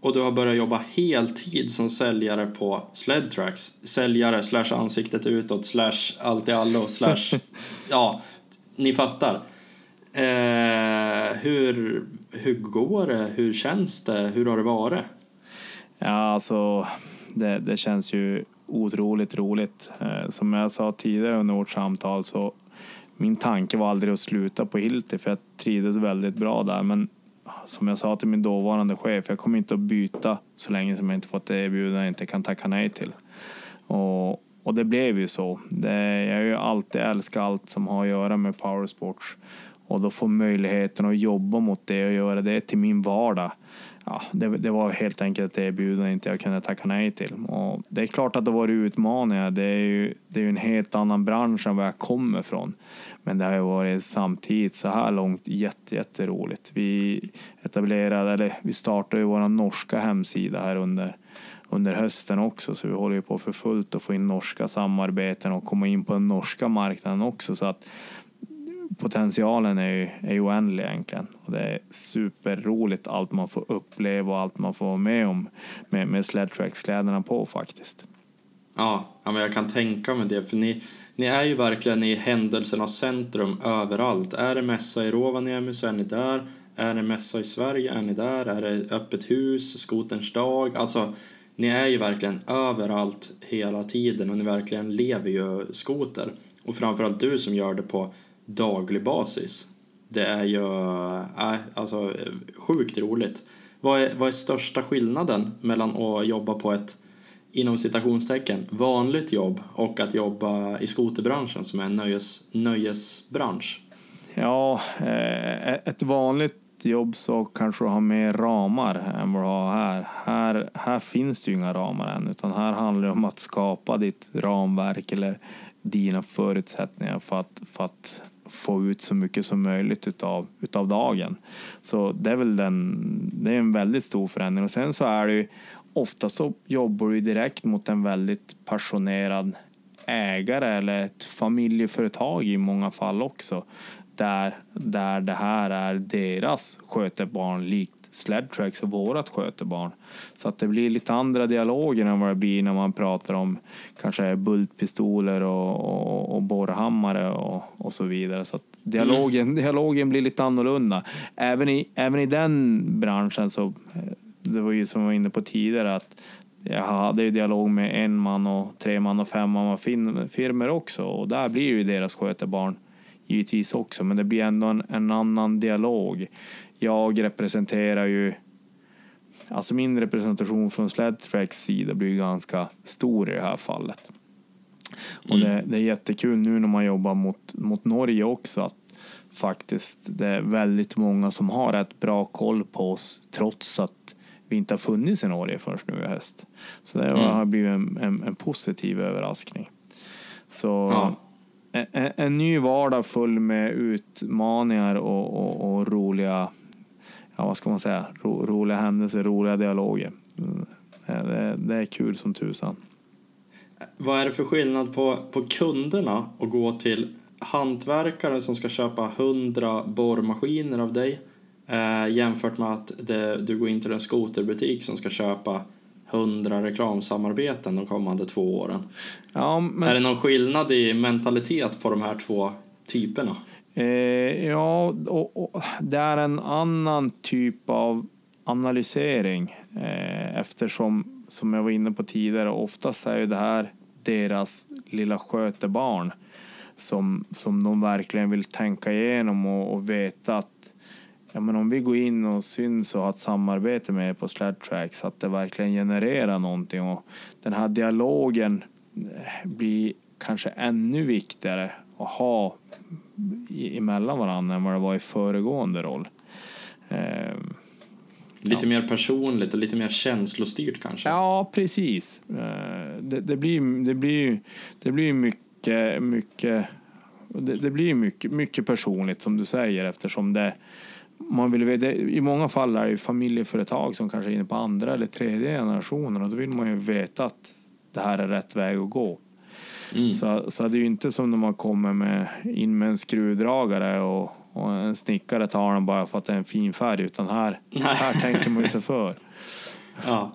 och du har börjat jobba heltid som säljare på Sledtracks. Säljare slash ansiktet utåt slash allt i allo slash ja, ni fattar. Eh, hur, hur går det? Hur känns det? Hur har det varit? Ja, alltså det, det känns ju otroligt roligt. Eh, som jag sa tidigare under vårt samtal så min tanke var aldrig att sluta på Hilti för jag trivdes väldigt bra där. Men ah, som jag sa till min dåvarande chef, jag kommer inte att byta så länge som jag inte fått erbjudande jag inte kan tacka nej till. Och, och det blev ju så. Det, jag har ju alltid älskat allt som har att göra med powersports och då få möjligheten att jobba mot det och göra det till min vardag. Ja, det, det var helt enkelt ett erbjudande inte jag kunde tacka nej till. Och det är klart att det var utmaningar. Det är ju det är en helt annan bransch än var jag kommer ifrån. Men det har ju varit samtidigt så här långt jätte, jätteroligt. Vi etablerade, eller vi startade ju vår norska hemsida här under under hösten också, så vi håller ju på för fullt att få in norska samarbeten och komma in på den norska marknaden också. Så att potentialen är ju, är ju oändlig egentligen. Och det är superroligt allt man får uppleva och allt man får vara med om med, med sledtrack-kläderna på faktiskt. Ja, men jag kan tänka mig det, för ni, ni är ju verkligen i händelsernas centrum överallt. Är det mässa i Rovaniemi så är ni där. Är det mässa i Sverige är ni där. Är det öppet hus, skoterns dag, alltså ni är ju verkligen överallt hela tiden och ni verkligen lever ju skoter. Och framförallt du som gör det på daglig basis. Det är ju äh, alltså, sjukt roligt. Vad är, vad är största skillnaden mellan att jobba på ett inom citationstecken vanligt jobb och att jobba i skoterbranschen som är en nöjes, nöjesbransch? Ja, eh, ett vanligt jobb så kanske du har mer ramar än vad du har här. Här, här finns det ju inga ramar än, utan här handlar det om att skapa ditt ramverk eller dina förutsättningar för att, för att få ut så mycket som möjligt utav, utav dagen. Så det är väl den, det är en väldigt stor förändring. Och sen så är det ju, ofta så jobbar du direkt mot en väldigt passionerad ägare eller ett familjeföretag i många fall också. Där, där det här är deras skötebarn likt Sledtracks och vårat skötebarn. Så att det blir lite andra dialoger än vad det blir när man pratar om kanske bultpistoler och, och, och borrhammare och, och så vidare. Så att dialogen, mm. dialogen blir lite annorlunda. Även i, även i den branschen så, det var ju som jag var inne på tidigare, att jag hade ju dialog med en man och tre man och fem man firmor också och där blir ju deras skötebarn givetvis också, men det blir ändå en, en annan dialog jag representerar ju Alltså min representation från Sledtracks sida blir ganska stor i det här fallet. Och det, mm. det, är jättekul nu när man jobbar mot, mot Norge också att faktiskt det är väldigt många som har rätt bra koll på oss trots att vi inte har funnits i Norge förrän nu i höst. Så det mm. har blivit en, en, en, positiv överraskning. Så ja. en, en, ny vardag full med utmaningar och, och, och roliga ja, vad ska man säga, ro, roliga händelser, roliga dialoger. Mm, det, det, är kul som tusan. Vad är det för skillnad på, på kunderna att gå till hantverkare som ska köpa hundra borrmaskiner av dig eh, jämfört med att det, du går in till en skoterbutik som ska köpa hundra reklamsamarbeten de kommande två åren. Ja, men... Är det någon skillnad i mentalitet på de här två typerna? Eh, ja, och, och, det är en annan typ av analysering eh, eftersom, som jag var inne på tidigare, oftast är ju det här deras lilla skötebarn som, som de verkligen vill tänka igenom och, och veta att ja, men om vi går in och syns och har ett samarbete med er på SladTracks, att det verkligen genererar någonting och den här dialogen eh, blir kanske ännu viktigare att ha emellan varandra än vad det var i föregående roll. Eh, lite ja. mer personligt och lite mer känslostyrt kanske? Ja, precis. Eh, det, det, blir, det, blir, det blir mycket, mycket det, det, blir mycket, mycket personligt som du säger eftersom det man vill, det, I många fall är det familjeföretag som kanske är inne på andra eller tredje generationen och då vill man ju veta att det här är rätt väg att gå. Mm. Så, så det är ju inte som när man kommer med, in med en skruvdragare och, och en snickare tar den bara för att det är en fin färg, utan här, här tänker man ju sig för. Ja.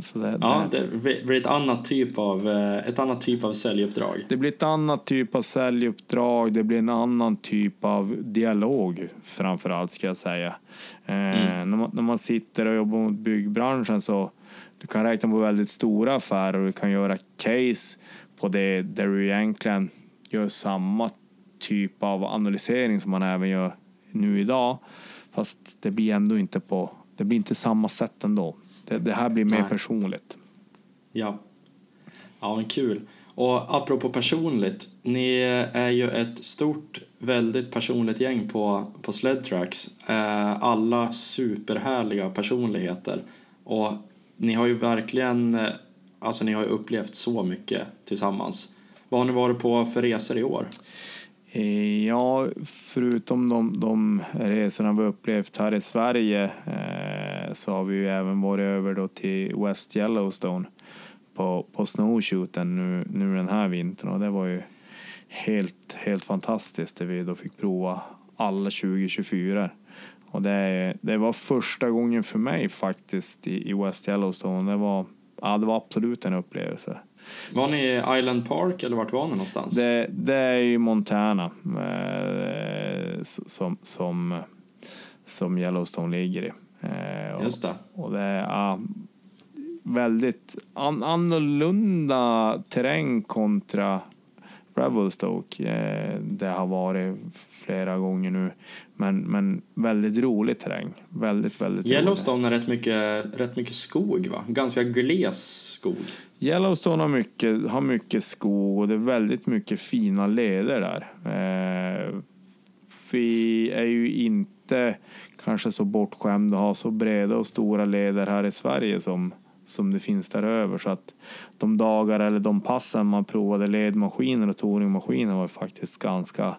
Så det, ja, det blir ett annat, typ av, eh, ett annat typ av säljuppdrag. Det blir ett annat typ av säljuppdrag, det blir en annan typ av dialog framför allt ska jag säga. Eh, mm. när, man, när man sitter och jobbar mot byggbranschen så du kan räkna på väldigt stora affärer och du kan göra case på det där du egentligen gör samma typ av analysering som man även gör nu idag. Fast det blir ändå inte på, det blir inte samma sätt ändå. Det, det här blir mer Nej. personligt. Ja. Ja, men kul. Och apropå personligt, ni är ju ett stort, väldigt personligt gäng på, på Sled Tracks. Eh, alla superhärliga personligheter. Och ni har ju verkligen, eh, alltså ni har ju upplevt så mycket tillsammans. Vad har ni varit på för resor i år? Eh, ja, förutom de, de resorna vi upplevt här i Sverige eh, så har vi ju även varit över då till West Yellowstone på, på snowshooten nu, nu den här vintern och det var ju helt, helt fantastiskt det vi då fick prova alla 2024. Och det, det var första gången för mig faktiskt i, i West Yellowstone. Det var, ja, det var absolut en upplevelse. Var ni i Island Park eller vart var ni någonstans? Det, det är ju Montana eh, som, som, som Yellowstone ligger i. Eh, och, Just det. och det är ja, väldigt an, annorlunda terräng kontra Revelstoke. Eh, det har varit flera gånger nu. Men, men väldigt rolig terräng. Väldigt, väldigt rolig. Yellowstone är rätt mycket, rätt mycket skog va? Ganska gles skog. Yellowstone har mycket, har mycket skog och det är väldigt mycket fina leder där. Eh, vi är ju inte kanske så bortskämda att ha så breda och stora leder här i Sverige som, som det finns där över. Så att de dagar eller de passen man provade ledmaskiner och toringmaskiner var faktiskt ganska,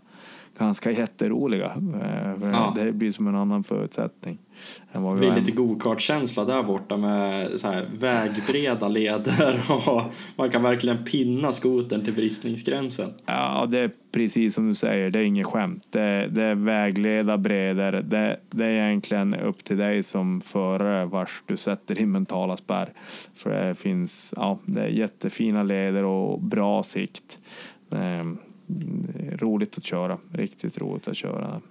ganska jätteroliga. Eh, för Ja. Det blir som en annan förutsättning. än vad Det vi blir var lite go-kart-känsla där borta med så här vägbreda leder och man kan verkligen pinna skotern till bristningsgränsen. Ja, det är precis som du säger. Det är inget skämt. Det, det är vägleda bredder. Det, det är egentligen upp till dig som förare vars du sätter din mentala spärr. För det finns, ja, det är jättefina leder och bra sikt. Roligt att köra. Riktigt roligt att köra.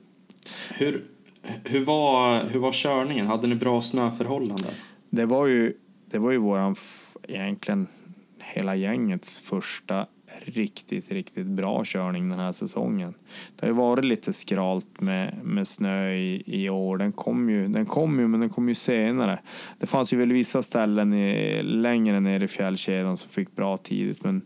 Hur, hur, var, hur var körningen? Hade ni bra snöförhållanden? Det var ju, det var ju våran, egentligen hela gängets första riktigt, riktigt bra körning den här säsongen. Det har ju varit lite skralt med, med snö i, i år. Den kom, ju, den kom ju, men den kom ju senare. Det fanns ju väl vissa ställen i, längre ner i fjällkedjan som fick bra tidigt, men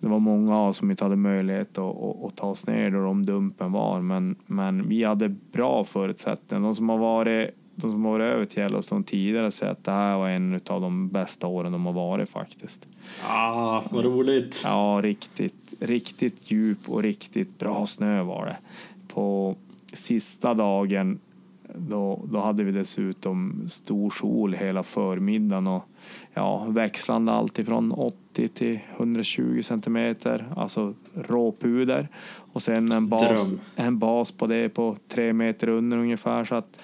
det var många som inte hade möjlighet att, att, att ta oss ner då de dumpen var. Men, men vi hade bra förutsättningar. De som har varit de som har varit över till Yellowstone tidigare säger att det här var en av de bästa åren de har varit faktiskt. Ah, vad roligt! Ja, riktigt, riktigt djup och riktigt bra snö var det. På sista dagen då, då hade vi dessutom stor sol hela förmiddagen och ja, växlande allt ifrån 80 till 120 centimeter, alltså råpuder. Och sen en bas, Dröm. en bas på det på tre meter under ungefär. Så att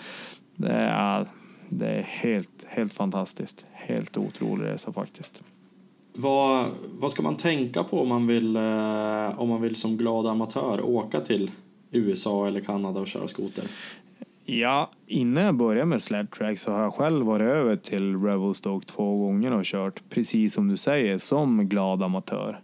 det är, det är helt, helt fantastiskt. Helt otrolig resa faktiskt. Vad, vad ska man tänka på om man, vill, eh, om man vill som glad amatör åka till USA eller Kanada och köra skoter? Ja, innan jag började med sled track så har jag själv varit över till Revelstoke två gånger och kört precis som du säger som glad amatör.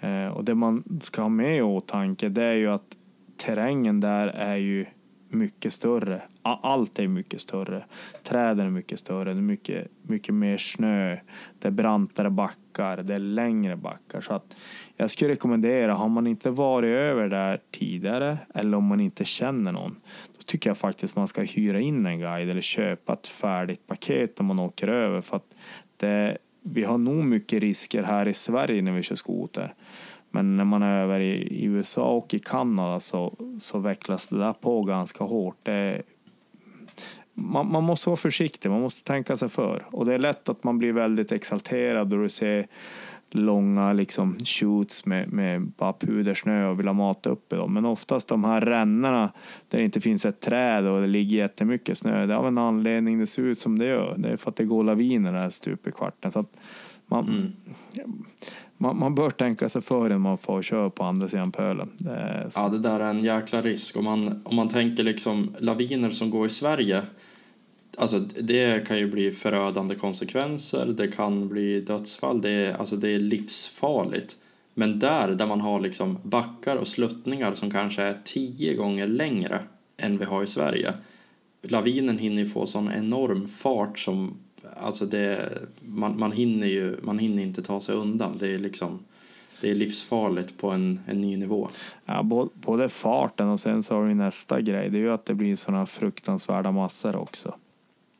Eh, och det man ska ha med i åtanke det är ju att terrängen där är ju mycket större. Allt är mycket större. Träden är mycket större. Det är mycket, mycket mer snö. Det är brantare backar. Det är längre backar. Så att jag skulle rekommendera, har man inte varit över där tidigare eller om man inte känner någon, tycker jag faktiskt man ska hyra in en guide eller köpa ett färdigt paket när man åker över. För att det, vi har nog mycket risker här i Sverige när vi kör skoter. Men när man är över i, USA och i Kanada så, så vecklas det där på ganska hårt. Det, man, man måste vara försiktig, man måste tänka sig för. Och det är lätt att man blir väldigt exalterad då du ser långa liksom shoots med, med bara pudersnö och vill ha mat uppe. Då. Men oftast de här rännorna där det inte finns ett träd och det ligger jättemycket snö, det är av en anledning det ser ut som det gör. Det är för att det går laviner där stup i kvarten. Så man, man, man bör tänka sig för innan man får köra på andra sidan pölen. Det. Ja, det där är en jäkla risk. Om man, om man tänker liksom laviner som går i Sverige, alltså det kan ju bli förödande konsekvenser, det kan bli dödsfall, det är, alltså det är livsfarligt. Men där, där man har liksom backar och sluttningar som kanske är tio gånger längre än vi har i Sverige, lavinen hinner ju få sån enorm fart som alltså det, man, man, hinner ju, man hinner inte ta sig undan. Det är liksom det är livsfarligt på en, en ny nivå. Ja, både farten och sen så har vi nästa grej. Det är ju att det blir såna fruktansvärda massor också.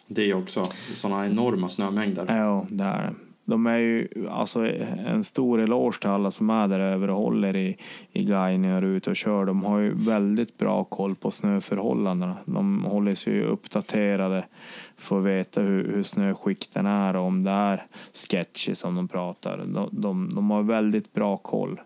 Det också. sådana enorma snömängder. Ja, det är det de är ju alltså en stor eloge till alla som är där över och håller i, i guidningar ute och kör. De har ju väldigt bra koll på snöförhållandena. De håller sig ju uppdaterade för att veta hur, hur snöskikten är och om det är sketchy som de pratar. De, de, de har väldigt bra koll.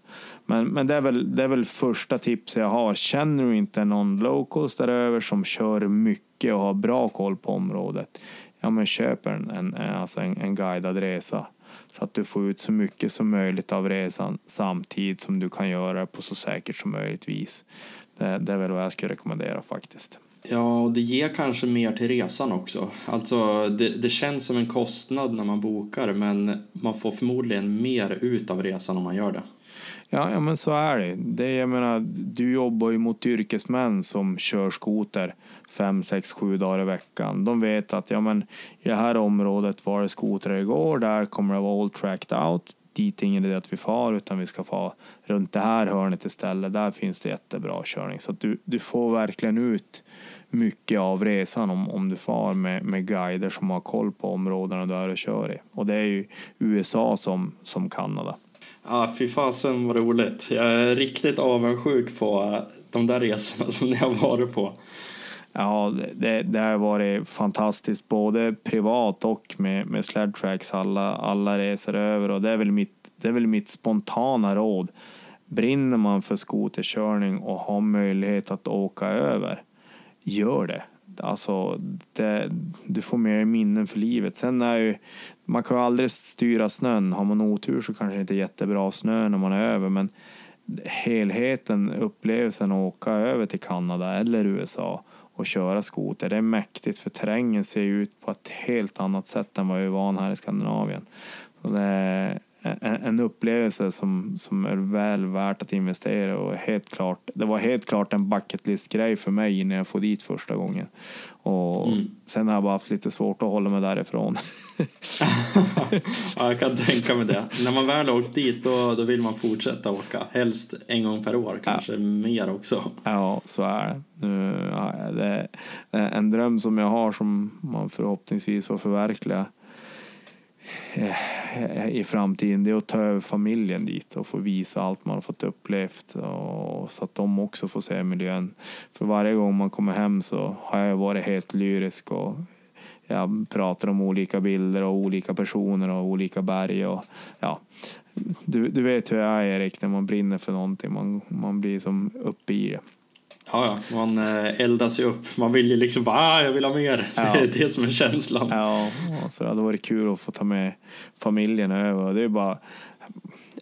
Men, men det, är väl, det är väl första tipset jag har. Känner du inte någon locals där över som kör mycket och har bra koll på området ja, men köp en, en, alltså en, en guidad resa så att du får ut så mycket som möjligt av resan samtidigt som du kan göra det på så säkert som möjligt vis. Det, det är väl vad jag skulle rekommendera faktiskt. Ja, och det ger kanske mer till resan också. Alltså, det, det känns som en kostnad när man bokar men man får förmodligen mer ut av resan om man gör det. Ja, ja men så är det. det jag menar, du jobbar ju mot yrkesmän som kör skoter fem, sex, sju dagar i veckan. De vet att ja, men, i det här området var det skotrar igår, där kommer det vara all tracked out. Dit är ingen idé att vi far, utan vi ska få runt det här hörnet istället. Där finns det jättebra körning. Så du, du får verkligen ut mycket av resan om, om du far med, med guider som har koll på områdena du är och kör i. Och det är ju USA som, som Kanada. Ja, fy fasen vad roligt. Jag är riktigt avundsjuk på de där resorna som ni har varit på. Ja, det, det har varit fantastiskt både privat och med, med Sledtracks. Alla, alla resor över och det är, väl mitt, det är väl mitt spontana råd. Brinner man för skoterkörning och har möjlighet att åka över, gör det. Alltså, det, du får mer minnen för livet. Sen är ju, man kan ju aldrig styra snön. Har man otur så kanske det inte är jättebra snö när man är över. Men helheten, upplevelsen att åka över till Kanada eller USA och köra skoter. Det är mäktigt för terrängen ser ut på ett helt annat sätt än vad vi är van här i Skandinavien. Så det är en upplevelse som, som är väl värt att investera och helt klart, det var helt klart en bucket list-grej för mig innan jag får dit första gången. Och mm. Sen har jag bara haft lite svårt att hålla mig därifrån. ja, jag kan tänka mig det. När man väl har åkt dit då, då vill man fortsätta åka. Helst en gång per år, kanske ja. mer också. Ja, så är det. Nu, ja, det är en dröm som jag har som man förhoppningsvis får förverkliga Eh, i framtiden det är att ta över familjen dit och få visa allt man har fått upplevt och så att de också får se miljön. För varje gång man kommer hem så har jag varit helt lyrisk och jag pratar om olika bilder och olika personer och olika berg och ja, du, du vet hur jag är Erik när man brinner för någonting, man, man blir som uppe i det. Ja, ja, man eh, eldas ju upp. Man vill ju liksom bara, ah, jag vill ha mer. Ja. Det är det som är känslan. Ja, så det hade varit kul att få ta med familjen över. Det är bara,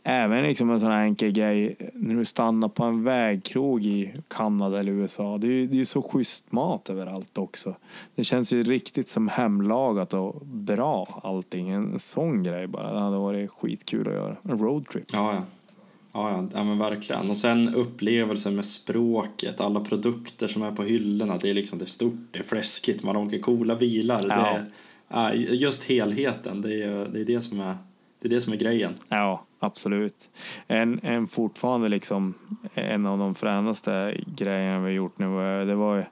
även liksom en sån här enkel grej, när du stannar på en vägkrog i Kanada eller USA. Det är ju det är så schysst mat överallt också. Det känns ju riktigt som hemlagat och bra allting. En sån grej bara. Det hade varit skitkul att göra. En roadtrip. Ja, ja. Ja, ja, men verkligen. Och sen upplevelsen med språket, alla produkter som är på hyllorna. Det är liksom det är stort, det är fläskigt, man åker coola bilar. Ja. Det är, just helheten, det är, det är det som är det är det som är grejen. Ja, absolut. En, en fortfarande liksom en av de fränaste grejerna vi gjort nu var, det var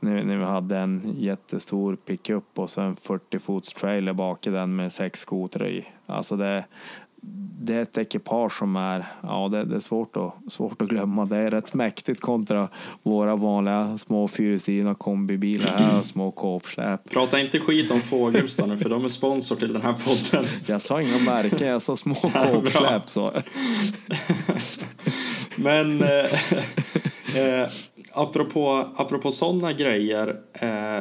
när, när vi hade en jättestor pickup och så en 40 fots trailer bak i den med sex skotrar i. Alltså det, det är ett ekipage som är, ja det, det, är svårt att, svårt att glömma. Det är rätt mäktigt kontra våra vanliga små fyrhjulsdrivna kombibilar här och små kåpsläp. Prata inte skit om Fågelsta för de är sponsor till den här podden. Jag sa inga märken, jag sa små kåpsläp så. Men eh, eh, apropå, apropå sådana grejer eh,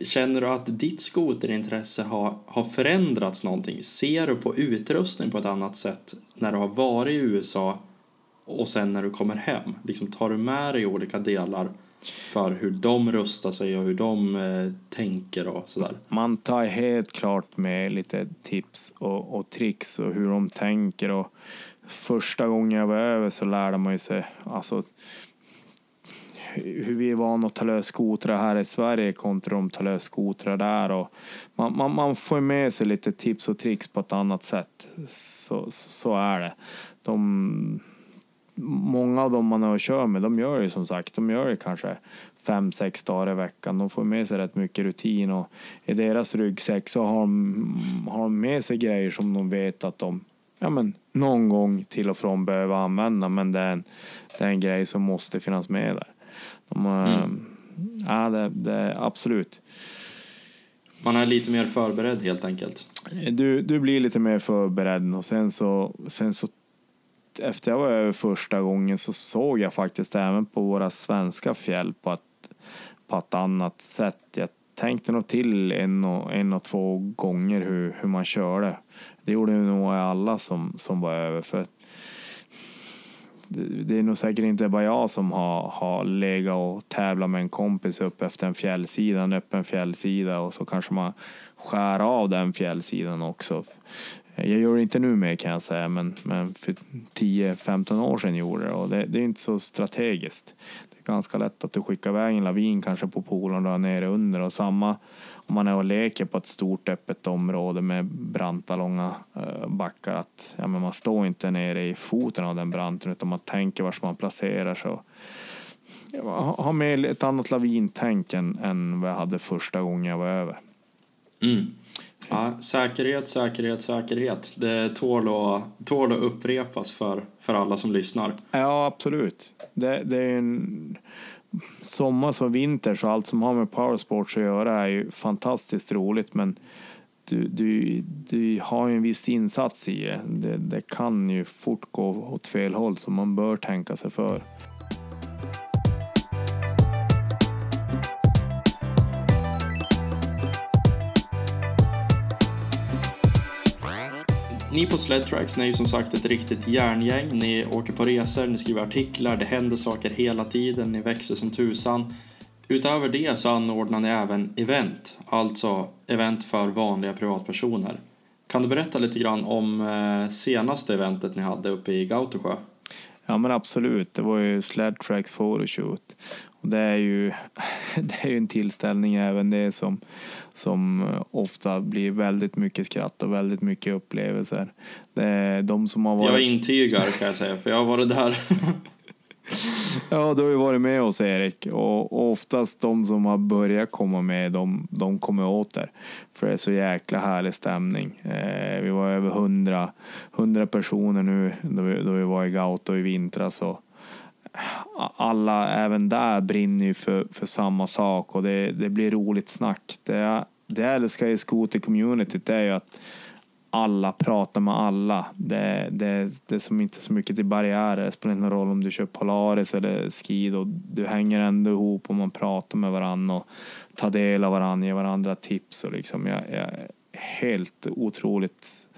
Känner du att ditt skoterintresse har, har förändrats någonting? Ser du på utrustning på ett annat sätt när du har varit i USA och sen när du kommer hem? Liksom tar du med dig olika delar för hur de rustar sig och hur de eh, tänker och sådär? Man tar helt klart med lite tips och, och tricks och hur de tänker och första gången jag var över så lärde man sig alltså hur vi är vana att ta lös skotrar här i Sverige kontra de tar lös skotrar där. Och man, man, man får med sig lite tips och tricks på ett annat sätt. Så, så är det. De, många av dem man har kör med, de gör ju som sagt, de gör ju kanske fem, sex dagar i veckan. De får med sig rätt mycket rutin och i deras ryggsäck så har de, har de med sig grejer som de vet att de ja, men, någon gång till och från behöver använda. Men det är en, det är en grej som måste finnas med där. De, mm. Ja, det, det, absolut. Man är lite mer förberedd helt enkelt. Du, du blir lite mer förberedd och sen så, sen så efter jag var över första gången så såg jag faktiskt även på våra svenska fjäll på ett, på ett annat sätt. Jag tänkte nog till en och, en och två gånger hur, hur man körde. Det gjorde nog alla som, som var över. För det, är nog säkert inte bara jag som har, har legat och tävlat med en kompis upp efter en fjällsida, en öppen fjällsida och så kanske man skär av den fjällsidan också. Jag gör det inte nu mer kan jag säga, men, men för 10-15 år sedan gjorde det och det, det är inte så strategiskt ganska lätt att du skickar iväg en lavin kanske på polen och nere under och samma om man är och leker på ett stort öppet område med branta långa eh, backar att ja, men man står inte nere i foten av den branten utan man tänker var man placerar sig. Ha med ett annat lavintänk än, än vad jag hade första gången jag var över. Mm. Ja, säkerhet, säkerhet, säkerhet. Det tål att, tål att upprepas för, för alla som lyssnar. Ja, absolut. Det, det är en sommar som vinter så allt som har med powersports att göra är ju fantastiskt roligt men du, du, du har ju en viss insats i det. det. Det kan ju fort gå åt fel håll så man bör tänka sig för. Ni på Sledtracks är ju som sagt ett riktigt järngäng. Ni åker på resor, ni skriver artiklar, det händer saker hela tiden, ni växer som tusan. Utöver det så anordnar ni även event, alltså event för vanliga privatpersoner. Kan du berätta lite grann om eh, senaste eventet ni hade uppe i Gautosjö? Ja men absolut, det var ju Sledtracks photoshoot. Och det är ju det är ju en tillställning även det som, som ofta blir väldigt mycket skratt och väldigt mycket upplevelser. Det är de som har varit... Jag intygar kan jag säga, för jag har varit där. ja, du har ju varit med oss Erik och, oftast de som har börjat komma med de, de kommer åter. För det är så jäkla härlig stämning. Eh, vi var över hundra, hundra personer nu då vi, då vi var i Gauto i vintras. Och, alla även där brinner ju för, för samma sak och det, det blir roligt snack. Det, det jag älskar i skoter-communityt är ju att alla pratar med alla. Det, det, det är som inte så mycket till barriärer. Det spelar ingen roll om du kör Polaris eller Skido. Du hänger ändå ihop och man pratar med varandra och tar del av varandra, ger varandra tips. Och liksom jag, jag helt otroligt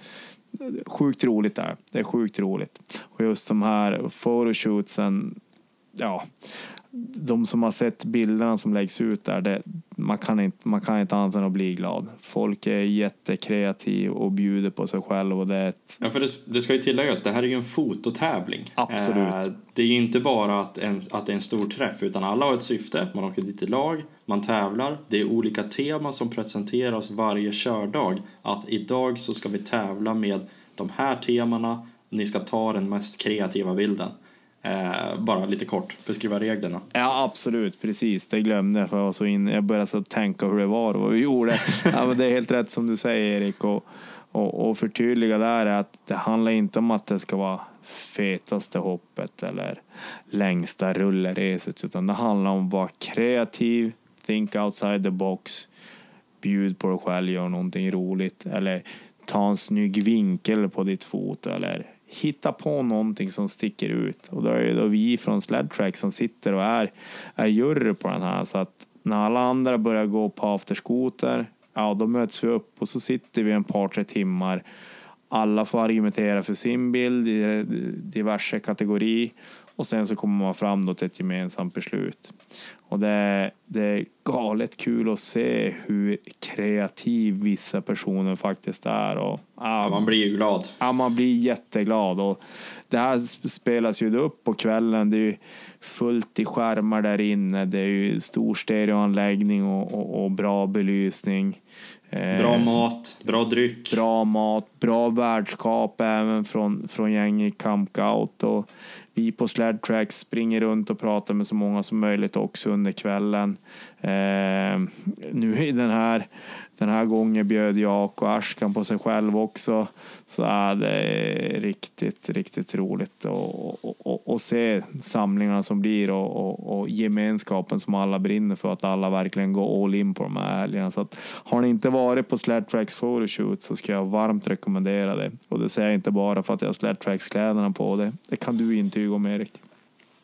sjukt roligt där. Det är sjukt roligt. Och just de här photoshootsen ja, de som har sett bilderna som läggs ut där, det, man, kan inte, man kan inte annat än att bli glad. Folk är jättekreativa och bjuder på sig själv. Och det, ett... ja, för det, det ska ju tilläggas, det här är ju en fototävling. Absolut. Eh, det är ju inte bara att, en, att det är en stor träff, utan alla har ett syfte. Man åker dit i lag, man tävlar. Det är olika teman som presenteras varje kördag. Att idag så ska vi tävla med de här temana. Ni ska ta den mest kreativa bilden. Eh, bara lite kort beskriva reglerna. Ja, absolut. Precis. Det glömde jag. För jag, var så in, jag började så tänka hur det var och vad vi gjorde. ja, men det är helt rätt som du säger, Erik. Och, och, och förtydliga där är att det handlar inte om att det ska vara fetaste hoppet eller längsta rullereset. Utan det handlar om att vara kreativ, think outside the box, bjud på dig själv, gör någonting roligt. Eller ta en snygg vinkel på ditt fot eller hitta på någonting som sticker ut. Och då är det då vi från Sledtrack som sitter och är, är jury på den här. Så att när alla andra börjar gå på afterskoter, ja då möts vi upp och så sitter vi en par, tre timmar. Alla får argumentera för sin bild i diverse kategori och sen så kommer man fram då till ett gemensamt beslut. Och det är, det är galet kul att se hur kreativ vissa personer faktiskt är. Och, ja, man blir ju glad. Ja, man blir jätteglad. Och det här spelas ju upp på kvällen. Det är fullt i skärmar där inne. Det är ju stor stereoanläggning och, och, och bra belysning. Bra eh, mat, bra dryck. Bra mat, bra värdskap även från, från gänget Camp Gout. Och vi på Sled Tracks springer runt och pratar med så många som möjligt också under kvällen. Eh, nu i den här den här gången bjöd jag och Ashkan på sig själv också. Så ja, det är riktigt, riktigt roligt att och, och, och se samlingarna som blir och, och, och, gemenskapen som alla brinner för. Att alla verkligen går all in på de här helgerna. Så att, har ni inte varit på Sled Tracks Photoshoot så ska jag varmt rekommendera det. Och det säger jag inte bara för att jag har Sled Tracks kläderna på det. Det kan du intyga om Erik.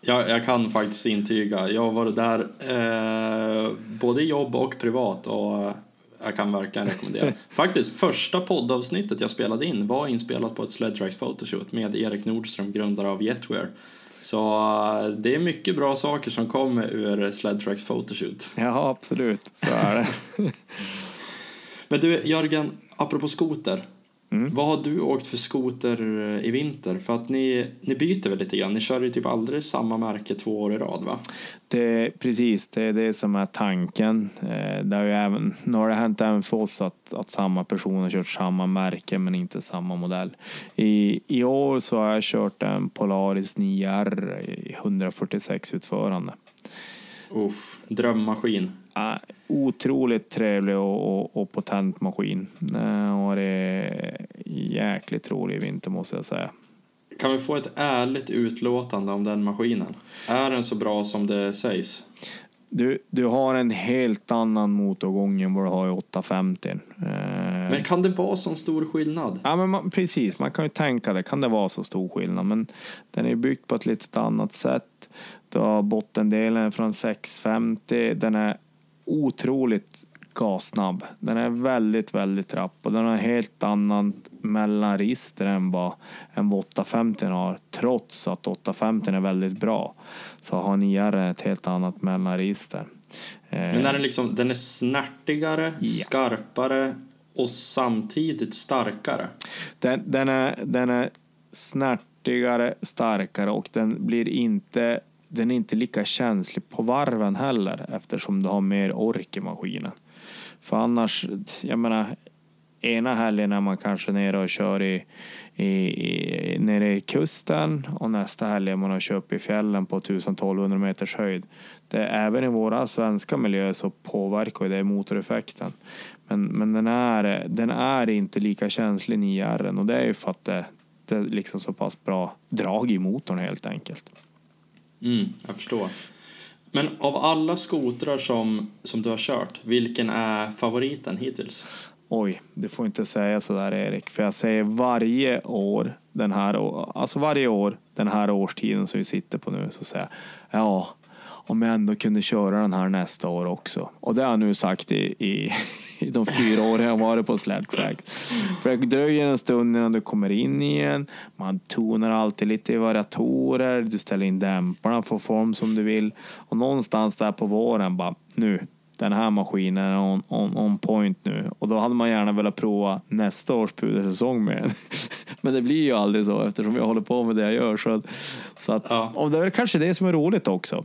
Ja, jag kan faktiskt intyga. Jag har varit där eh, både jobb och privat och jag kan verkligen rekommendera. Faktiskt, första poddavsnittet jag spelade in var inspelat på ett Sledtracks photoshoot med Erik Nordström, grundare av Jetwear. Så eh, det är mycket bra saker som kommer ur Sledtracks photoshoot. Ja, absolut, så är det. Men du, Jörgen, apropå skoter. Mm. Vad har du åkt för skoter eh, i vinter? För att ni, ni byter väl lite grann? Ni kör ju typ aldrig samma märke två år i rad va? Det, precis, det är det som är tanken. Eh, det har ju även, nu har det hänt även för oss att, att samma person har kört samma märke men inte samma modell. I, I år så har jag kört en Polaris 9R i 146 utförande. Uff, drömmaskin. Uh, otroligt trevlig och, och, och potent maskin. Uh, och det är jäkligt rolig vinter måste jag säga. Kan vi få ett ärligt utlåtande om den maskinen? Är den så bra som det sägs? Du, du har en helt annan motorgång än vad du har i 850. Eh, men kan det vara så stor skillnad? Ja, men man, precis. Man kan ju tänka det. Kan det vara så stor skillnad? Men den är byggd på ett lite annat sätt. Du har bottendelen från 650. Den är otroligt gassnabb. Den är väldigt, väldigt rapp och den har helt annan mellanregister än vad, än vad 850 har. Trots att 850 är väldigt bra så har 9 ett helt annat mellanregister. Men är den, liksom, den är snärtigare, ja. skarpare och samtidigt starkare? Den, den, är, den är snärtigare, starkare och den blir inte den är inte lika känslig på varven heller eftersom du har mer ork i maskinen. För annars, jag menar, ena helgen är man kanske nere och kör i, i, i, nere i kusten och nästa helg är man och kör upp i fjällen på 1200 meters höjd. Det, även i våra svenska miljöer så påverkar det motoreffekten. Men, men den, är, den är inte lika känslig 9 och det är ju för att det, det är liksom så pass bra drag i motorn helt enkelt. Mm, jag förstår. Men av alla skotrar som, som du har kört, vilken är favoriten hittills? Oj, du får inte säga så där Erik, för jag säger varje år den här, alltså varje år den här årstiden som vi sitter på nu så säger jag ja, om jag ändå kunde köra den här nästa år också. Och det har jag nu sagt i, i, i de fyra år jag varit på sled track. För det dröjer en stund innan du kommer in i en. Man tonar alltid lite i variatorer. Du ställer in dämparna för form som du vill. Och någonstans där på våren bara, nu, den här maskinen är on, on, on point nu. Och då hade man gärna velat prova nästa års pudersäsong med Men det blir ju aldrig så eftersom jag håller på med det jag gör. Så att, så att, ja. Och det är kanske det som är roligt också.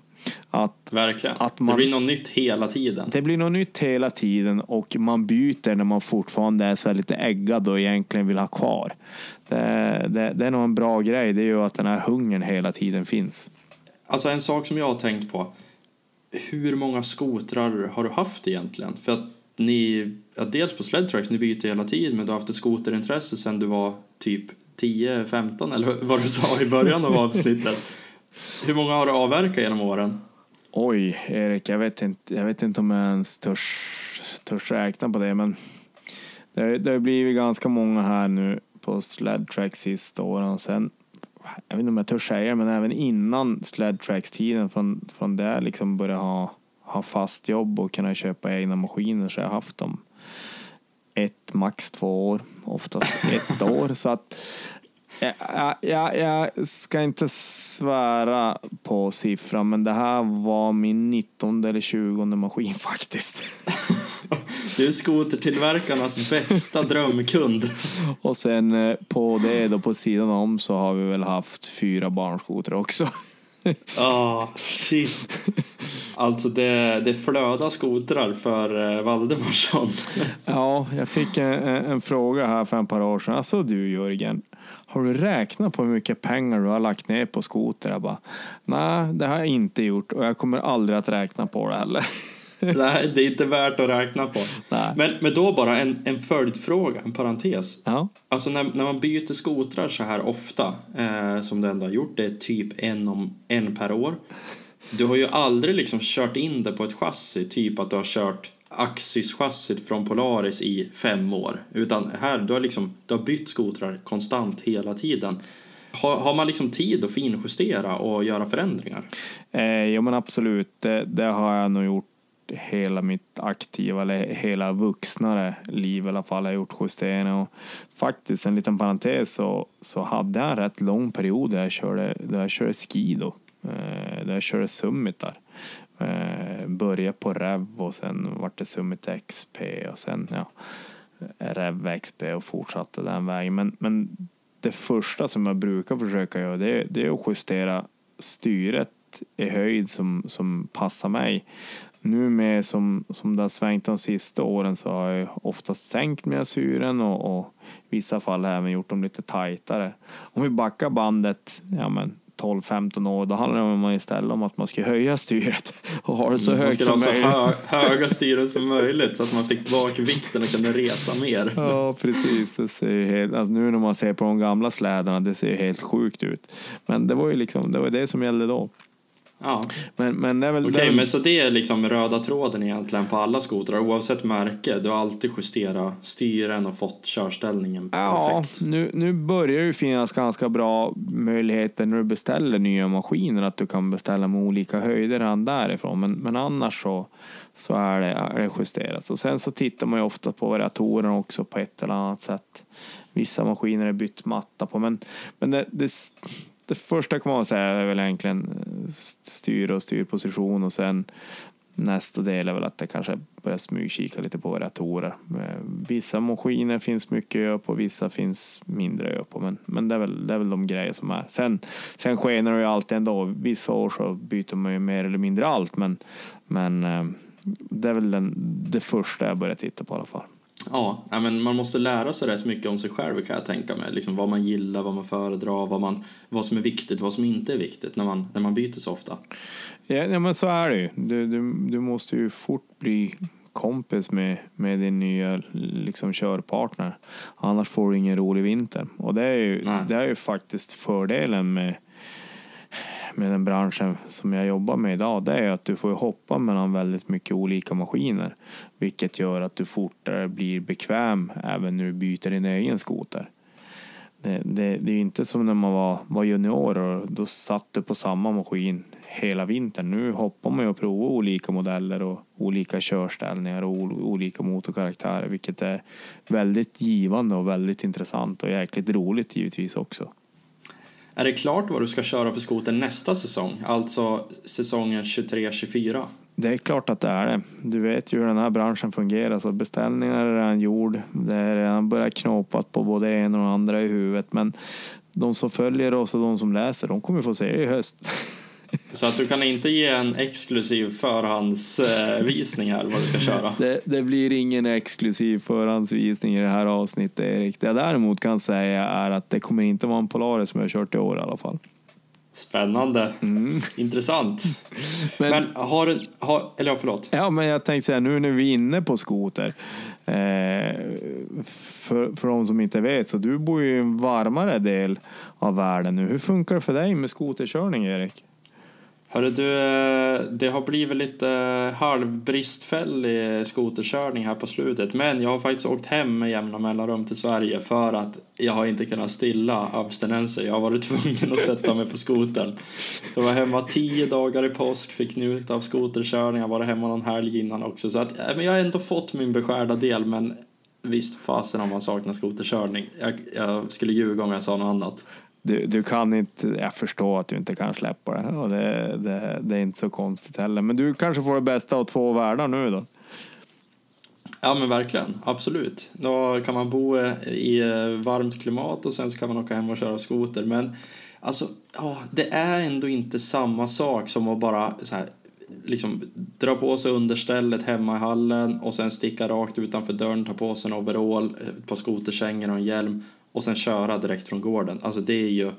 Att, Verkligen. Att man, det blir något nytt hela tiden. Det blir något nytt hela tiden och man byter när man fortfarande är så lite äggad och egentligen vill ha kvar. Det, det, det är nog en bra grej. Det är ju att den här hungern hela tiden finns. Alltså en sak som jag har tänkt på. Hur många skotrar har du haft egentligen? För att ni, ja, dels på Sledtracks, ni byter hela tiden men du har haft ett skoterintresse sedan du var typ 10-15 eller vad du sa i början av avsnittet. Hur många har du avverkat genom åren? Oj, Erik, jag vet inte, jag vet inte om jag ens törs, törs räkna på det, men det, det har blivit ganska många här nu på Sledtrack sista åren. Sen, jag vet inte om jag törs säga men även innan Sledtracks-tiden, från, från där liksom började ha, ha fast jobb och kunna köpa egna maskiner så jag har haft dem ett, max två år, oftast ett år. Så att jag, jag, jag ska inte svära på siffran, men det här var min 19 eller 20 maskin faktiskt. Du är skotertillverkarnas bästa drömkund. Och sen eh, på det då på sidan om så har vi väl haft fyra barnskotrar också. Ja, oh, shit. Alltså det, det flödar skotrar för eh, Valdemarsson. Ja, jag fick en, en, fråga här för ett par år sedan. Alltså du Jörgen, har du räknat på hur mycket pengar du har lagt ner på skoter? Jag bara, nej det har jag inte gjort och jag kommer aldrig att räkna på det heller. Nej, det är inte värt att räkna på. Men, men då bara en, en följdfråga, en parentes. Ja. Alltså när, när man byter skotrar så här ofta, eh, som du ändå har gjort, det är typ en, om, en per år. Du har ju aldrig liksom kört in det på ett chassi, typ att du har kört Axis-chassit från Polaris i fem år. Utan här, du har, liksom, du har bytt skotrar konstant hela tiden. Har, har man liksom tid att finjustera och göra förändringar? Eh, ja men absolut, det, det har jag nog gjort hela mitt aktiva, eller hela vuxnare liv i alla fall, har gjort justeringar. Och faktiskt, en liten parentes, så, så hade jag en rätt lång period där jag körde, där jag körde skido. Eh, där jag körde summitar. Eh, började på REV och sen vart det Summit XP och sen ja, REV XP och fortsatte den vägen. Men, men det första som jag brukar försöka göra det, det är att justera styret i höjd som, som passar mig. Nu med som, som det har svängt de sista åren så har jag oftast sänkt mesyren och, och i vissa fall även gjort dem lite tajtare. Om vi backar bandet ja men 12-15 år, då handlar det om istället om att man ska höja styret och ha det så mm, högt som möjligt. Man ska ha så höga styren som möjligt så att man fick bakvikten och kunde resa mer. Ja, precis. Det ser helt, alltså nu när man ser på de gamla slädarna, det ser helt sjukt ut. Men det var ju liksom, det var det som gällde då. Ja. Men, men det är väl... Okej, men så det är liksom röda tråden egentligen på alla skotrar oavsett märke. Du har alltid justerat styren och fått körställningen perfekt. Ja, nu, nu börjar det finnas ganska bra möjligheter när du beställer nya maskiner att du kan beställa med olika höjder redan därifrån. Men, men annars så, så är, det, är det justerat. Och sen så tittar man ju ofta på variatorerna också på ett eller annat sätt. Vissa maskiner är bytt matta på, men, men det, det det första kan man säga är väl egentligen Styra styr och styrposition och sen nästa del är väl att det kanske börjar smygkika lite på variatorer. Eh, vissa maskiner finns mycket ö på, vissa finns mindre ö på, men, men det, är väl, det är väl de grejer som är. Sen, sen skenar det ju alltid ändå. Vissa år så byter man ju mer eller mindre allt, men, men eh, det är väl den, det första jag börjar titta på i alla fall. Ja, men man måste lära sig rätt mycket om sig själv kan jag tänka mig. Liksom vad man gillar, vad man föredrar, vad, man, vad som är viktigt, vad som inte är viktigt när man, när man byter så ofta. Ja, ja men så är det ju. Du, du, du måste ju fort bli kompis med, med din nya liksom, körpartner. Annars får du ingen rolig vinter. Och det är ju, det är ju faktiskt fördelen med med den branschen som jag jobbar med idag, det är att du får hoppa mellan väldigt mycket olika maskiner. Vilket gör att du fortare blir bekväm även när du byter din egen skoter. Det, det, det är inte som när man var, var junior och då satt du på samma maskin hela vintern. Nu hoppar man ju och provar olika modeller och olika körställningar och olika motorkaraktärer vilket är väldigt givande och väldigt intressant och jäkligt roligt givetvis också. Är det klart vad du ska köra för skoter nästa säsong? Alltså säsongen 23-24? Det är klart att det är det. Du vet ju hur den här branschen fungerar. Så beställningar är redan gjord. Det är redan börjat knåpat på både en och andra i huvudet. Men de som följer oss och de som läser, de kommer få se det i höst. Så att du kan inte ge en exklusiv förhandsvisning här vad du ska köra? Det, det, blir ingen exklusiv förhandsvisning i det här avsnittet Erik. Det jag däremot kan säga är att det kommer inte vara en Polaris som jag kört i år i alla fall. Spännande. Mm. Intressant. Men, men, har du, har, eller ja, förlåt. Ja, men jag tänkte säga nu när vi är inne på skoter. Eh, för, för de som inte vet, så du bor ju i en varmare del av världen nu. Hur funkar det för dig med skoterkörning, Erik? Hörru du, eh, det har blivit lite eh, halvbristfällig skoterkörning här på slutet. Men jag har faktiskt åkt hem med jämna mellanrum till Sverige för att jag har inte kunnat stilla abstinenser. Jag har varit tvungen att sätta mig på skotern. Så jag var hemma tio dagar i påsk, fick njuta av skoterkörning. Jag var hemma någon helg innan också. Så att, eh, men jag har ändå fått min beskärda del men visst fasen om man saknar skoterkörning. Jag, jag skulle ljuga om jag sa något annat. Du, du kan inte, jag förstår att du inte kan släppa det och det, det, det är inte så konstigt heller. Men du kanske får det bästa av två världar nu då? Ja men verkligen, absolut. Då kan man bo eh, i eh, varmt klimat och sen så kan man åka hem och köra skoter. Men alltså, ja, det är ändå inte samma sak som att bara så här, liksom dra på sig understället hemma i hallen och sen sticka rakt utanför dörren, ta på sig en overall, eh, ett par skoterkängor och en hjälm och sen köra direkt från gården. Alltså det är ju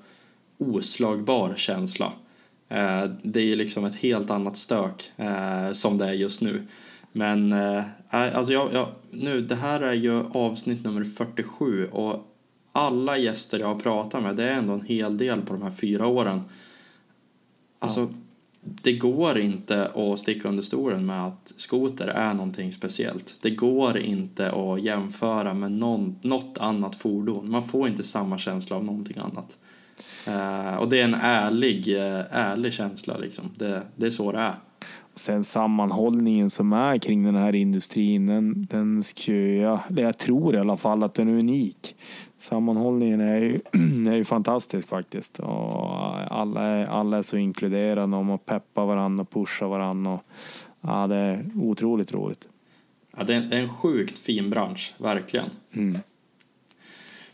oslagbar känsla. Eh, det är ju liksom ett helt annat stök eh, som det är just nu. Men eh, eh alltså jag, jag, nu, det här är ju avsnitt nummer 47 och alla gäster jag har pratat med, det är ändå en hel del på de här fyra åren. Alltså, ja det går inte att sticka under stolen med att skoter är någonting speciellt. Det går inte att jämföra med någon, något annat fordon. Man får inte samma känsla av någonting annat. Uh, och det är en ärlig, uh, ärlig känsla liksom. Det, det är så det är. Sen sammanhållningen som är kring den här industrin, den, den ska jag, jag tror i alla fall att den är unik. Sammanhållningen är ju, är ju fantastisk faktiskt. Och alla, är, alla är så inkluderade om att peppa varandra och pusha varandra. Och, ja, det är otroligt roligt. Ja, det är en, en sjukt fin bransch, verkligen. Mm.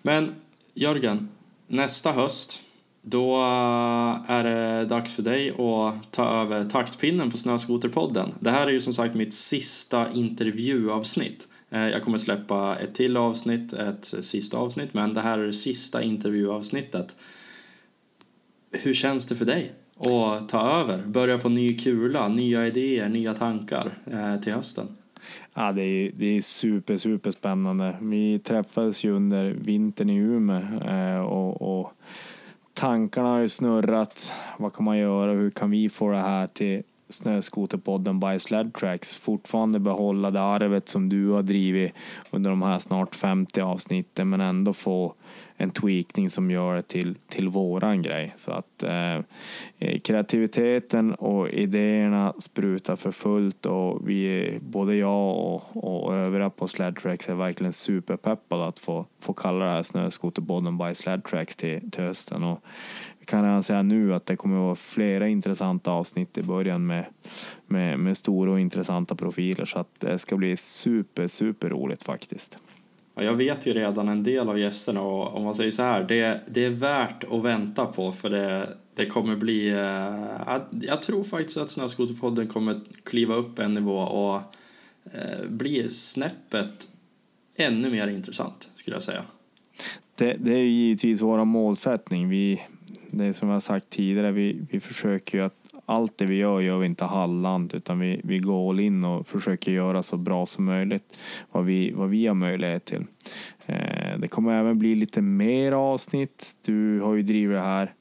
Men Jörgen, nästa höst då eh, är det dags för dig att ta över taktpinnen på Snöskoterpodden. Det här är ju som sagt mitt sista intervjuavsnitt. Eh, jag kommer släppa ett till avsnitt, ett sista avsnitt, men det här är det sista intervjuavsnittet. Hur känns det för dig att ta över? Börja på ny kula, nya idéer, nya tankar eh, till hösten? Ja, det är, det är super, super spännande. Vi träffades ju under vintern i Umeå och, och tankarna har ju snurrat. Vad kan man göra? Hur kan vi få det här till Snöskoterpodden by Sled Tracks fortfarande behålla det arvet som du har drivit under de här snart 50 avsnitten men ändå få en tweakning som gör det till, till våran grej. Så att eh, eh, kreativiteten och idéerna sprutar för fullt och vi, både jag och, och övriga på Sled Tracks är verkligen superpeppade att få, få kalla det här Snöskoterpodden by Sled Tracks till, till hösten. Och kan redan säga nu att det kommer att vara flera intressanta avsnitt i början med, med, med stora och intressanta profiler så att det ska bli super, super roligt faktiskt. Ja, jag vet ju redan en del av gästerna och om man säger så här, det, det är värt att vänta på för det, det kommer bli, eh, jag tror faktiskt att Snöskoterpodden kommer kliva upp en nivå och eh, bli snäppet ännu mer intressant skulle jag säga. Det, det är givetvis vår målsättning. Vi, det är som jag sagt tidigare, vi, vi försöker ju att allt det vi gör gör vi inte halvlant utan vi, vi går all in och försöker göra så bra som möjligt vad vi, vad vi har möjlighet till. Eh, det kommer även bli lite mer avsnitt. Du har ju drivit det här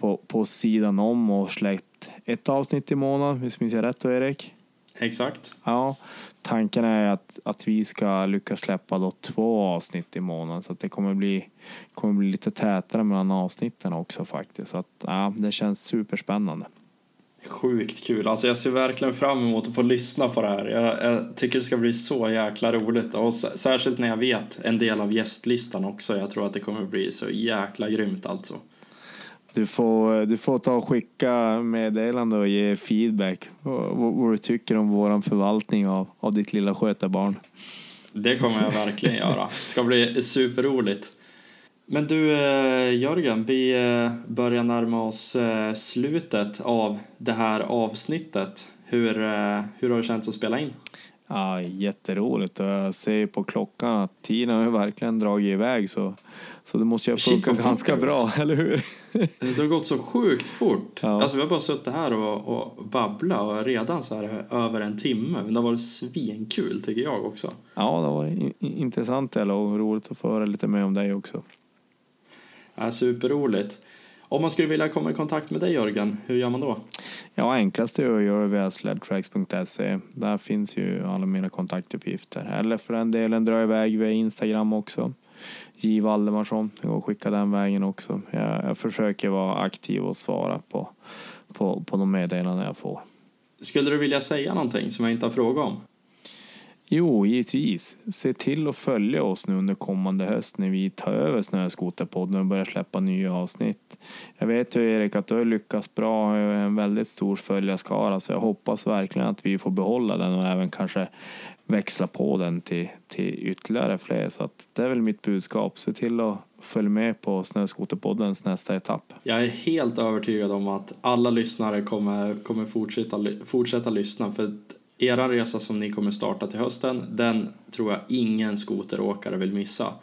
på, på sidan om och släppt ett avsnitt i månaden, visst minns jag rätt då Erik? Exakt. Ja, tanken är att, att vi ska lyckas släppa då två avsnitt i månaden så att det kommer bli, kommer bli lite tätare mellan avsnitten också faktiskt. Så att, ja, det känns superspännande. Sjukt kul. Alltså jag ser verkligen fram emot att få lyssna på det här. Jag, jag tycker det ska bli så jäkla roligt. Och särskilt när jag vet en del av gästlistan också. Jag tror att det kommer bli så jäkla grymt alltså. Du får, du får ta och skicka meddelande och ge feedback vad, vad du tycker om vår förvaltning av, av ditt lilla skötarbarn. Det kommer jag verkligen göra. Det ska bli superroligt. Men du eh, Jörgen, vi eh, börjar närma oss eh, slutet av det här avsnittet. Hur, hur har det känts att spela in? Ja, jätteroligt och jag ser på klockan att tiden har verkligen dragit iväg så, så det måste ju funka ganska bra, eller hur? Det har gått så sjukt fort. Ja. Alltså vi har bara suttit här och, och babblat och redan så här över en timme. Men det har varit svinkul tycker jag också. Ja, det var intressant och roligt att få höra lite mer om dig också. Ja, superroligt. Om man skulle vilja komma i kontakt med dig Jörgen, hur gör man då? Ja, enklast är att göra via sledtracks.se. Där finns ju alla mina kontaktuppgifter. Eller för den delen dra iväg via Instagram också. J. Valdemarsson, det går att skicka den vägen också. Jag, jag försöker vara aktiv och svara på, på, på de meddelanden jag får. Skulle du vilja säga någonting som jag inte har frågat om? Jo, givetvis. Se till att följa oss nu under kommande höst när vi tar över Snöskoterpodden och börjar släppa nya avsnitt. Jag vet ju Erik att du har lyckats bra och en väldigt stor följarskara så jag hoppas verkligen att vi får behålla den och även kanske växla på den till, till ytterligare fler. Så att det är väl mitt budskap. Se till att följa med på Snöskoterpoddens nästa etapp. Jag är helt övertygad om att alla lyssnare kommer, kommer fortsätta, fortsätta lyssna för er resa som ni kommer starta till hösten, den tror jag ingen skoteråkare vill missa.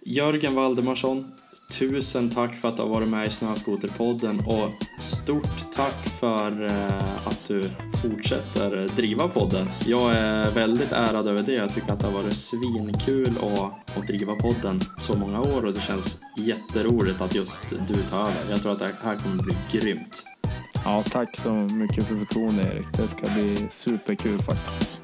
Jörgen Valdemarsson, tusen tack för att du har varit med i Snöskoterpodden och stort tack för eh, att du fortsätter driva podden. Jag är väldigt ärad över det. Jag tycker att det har varit svinkul att, att driva podden så många år och det känns jätteroligt att just du tar över. Jag tror att det här kommer bli grymt. Ja, tack så mycket för förtroendet Erik. Det ska bli superkul faktiskt.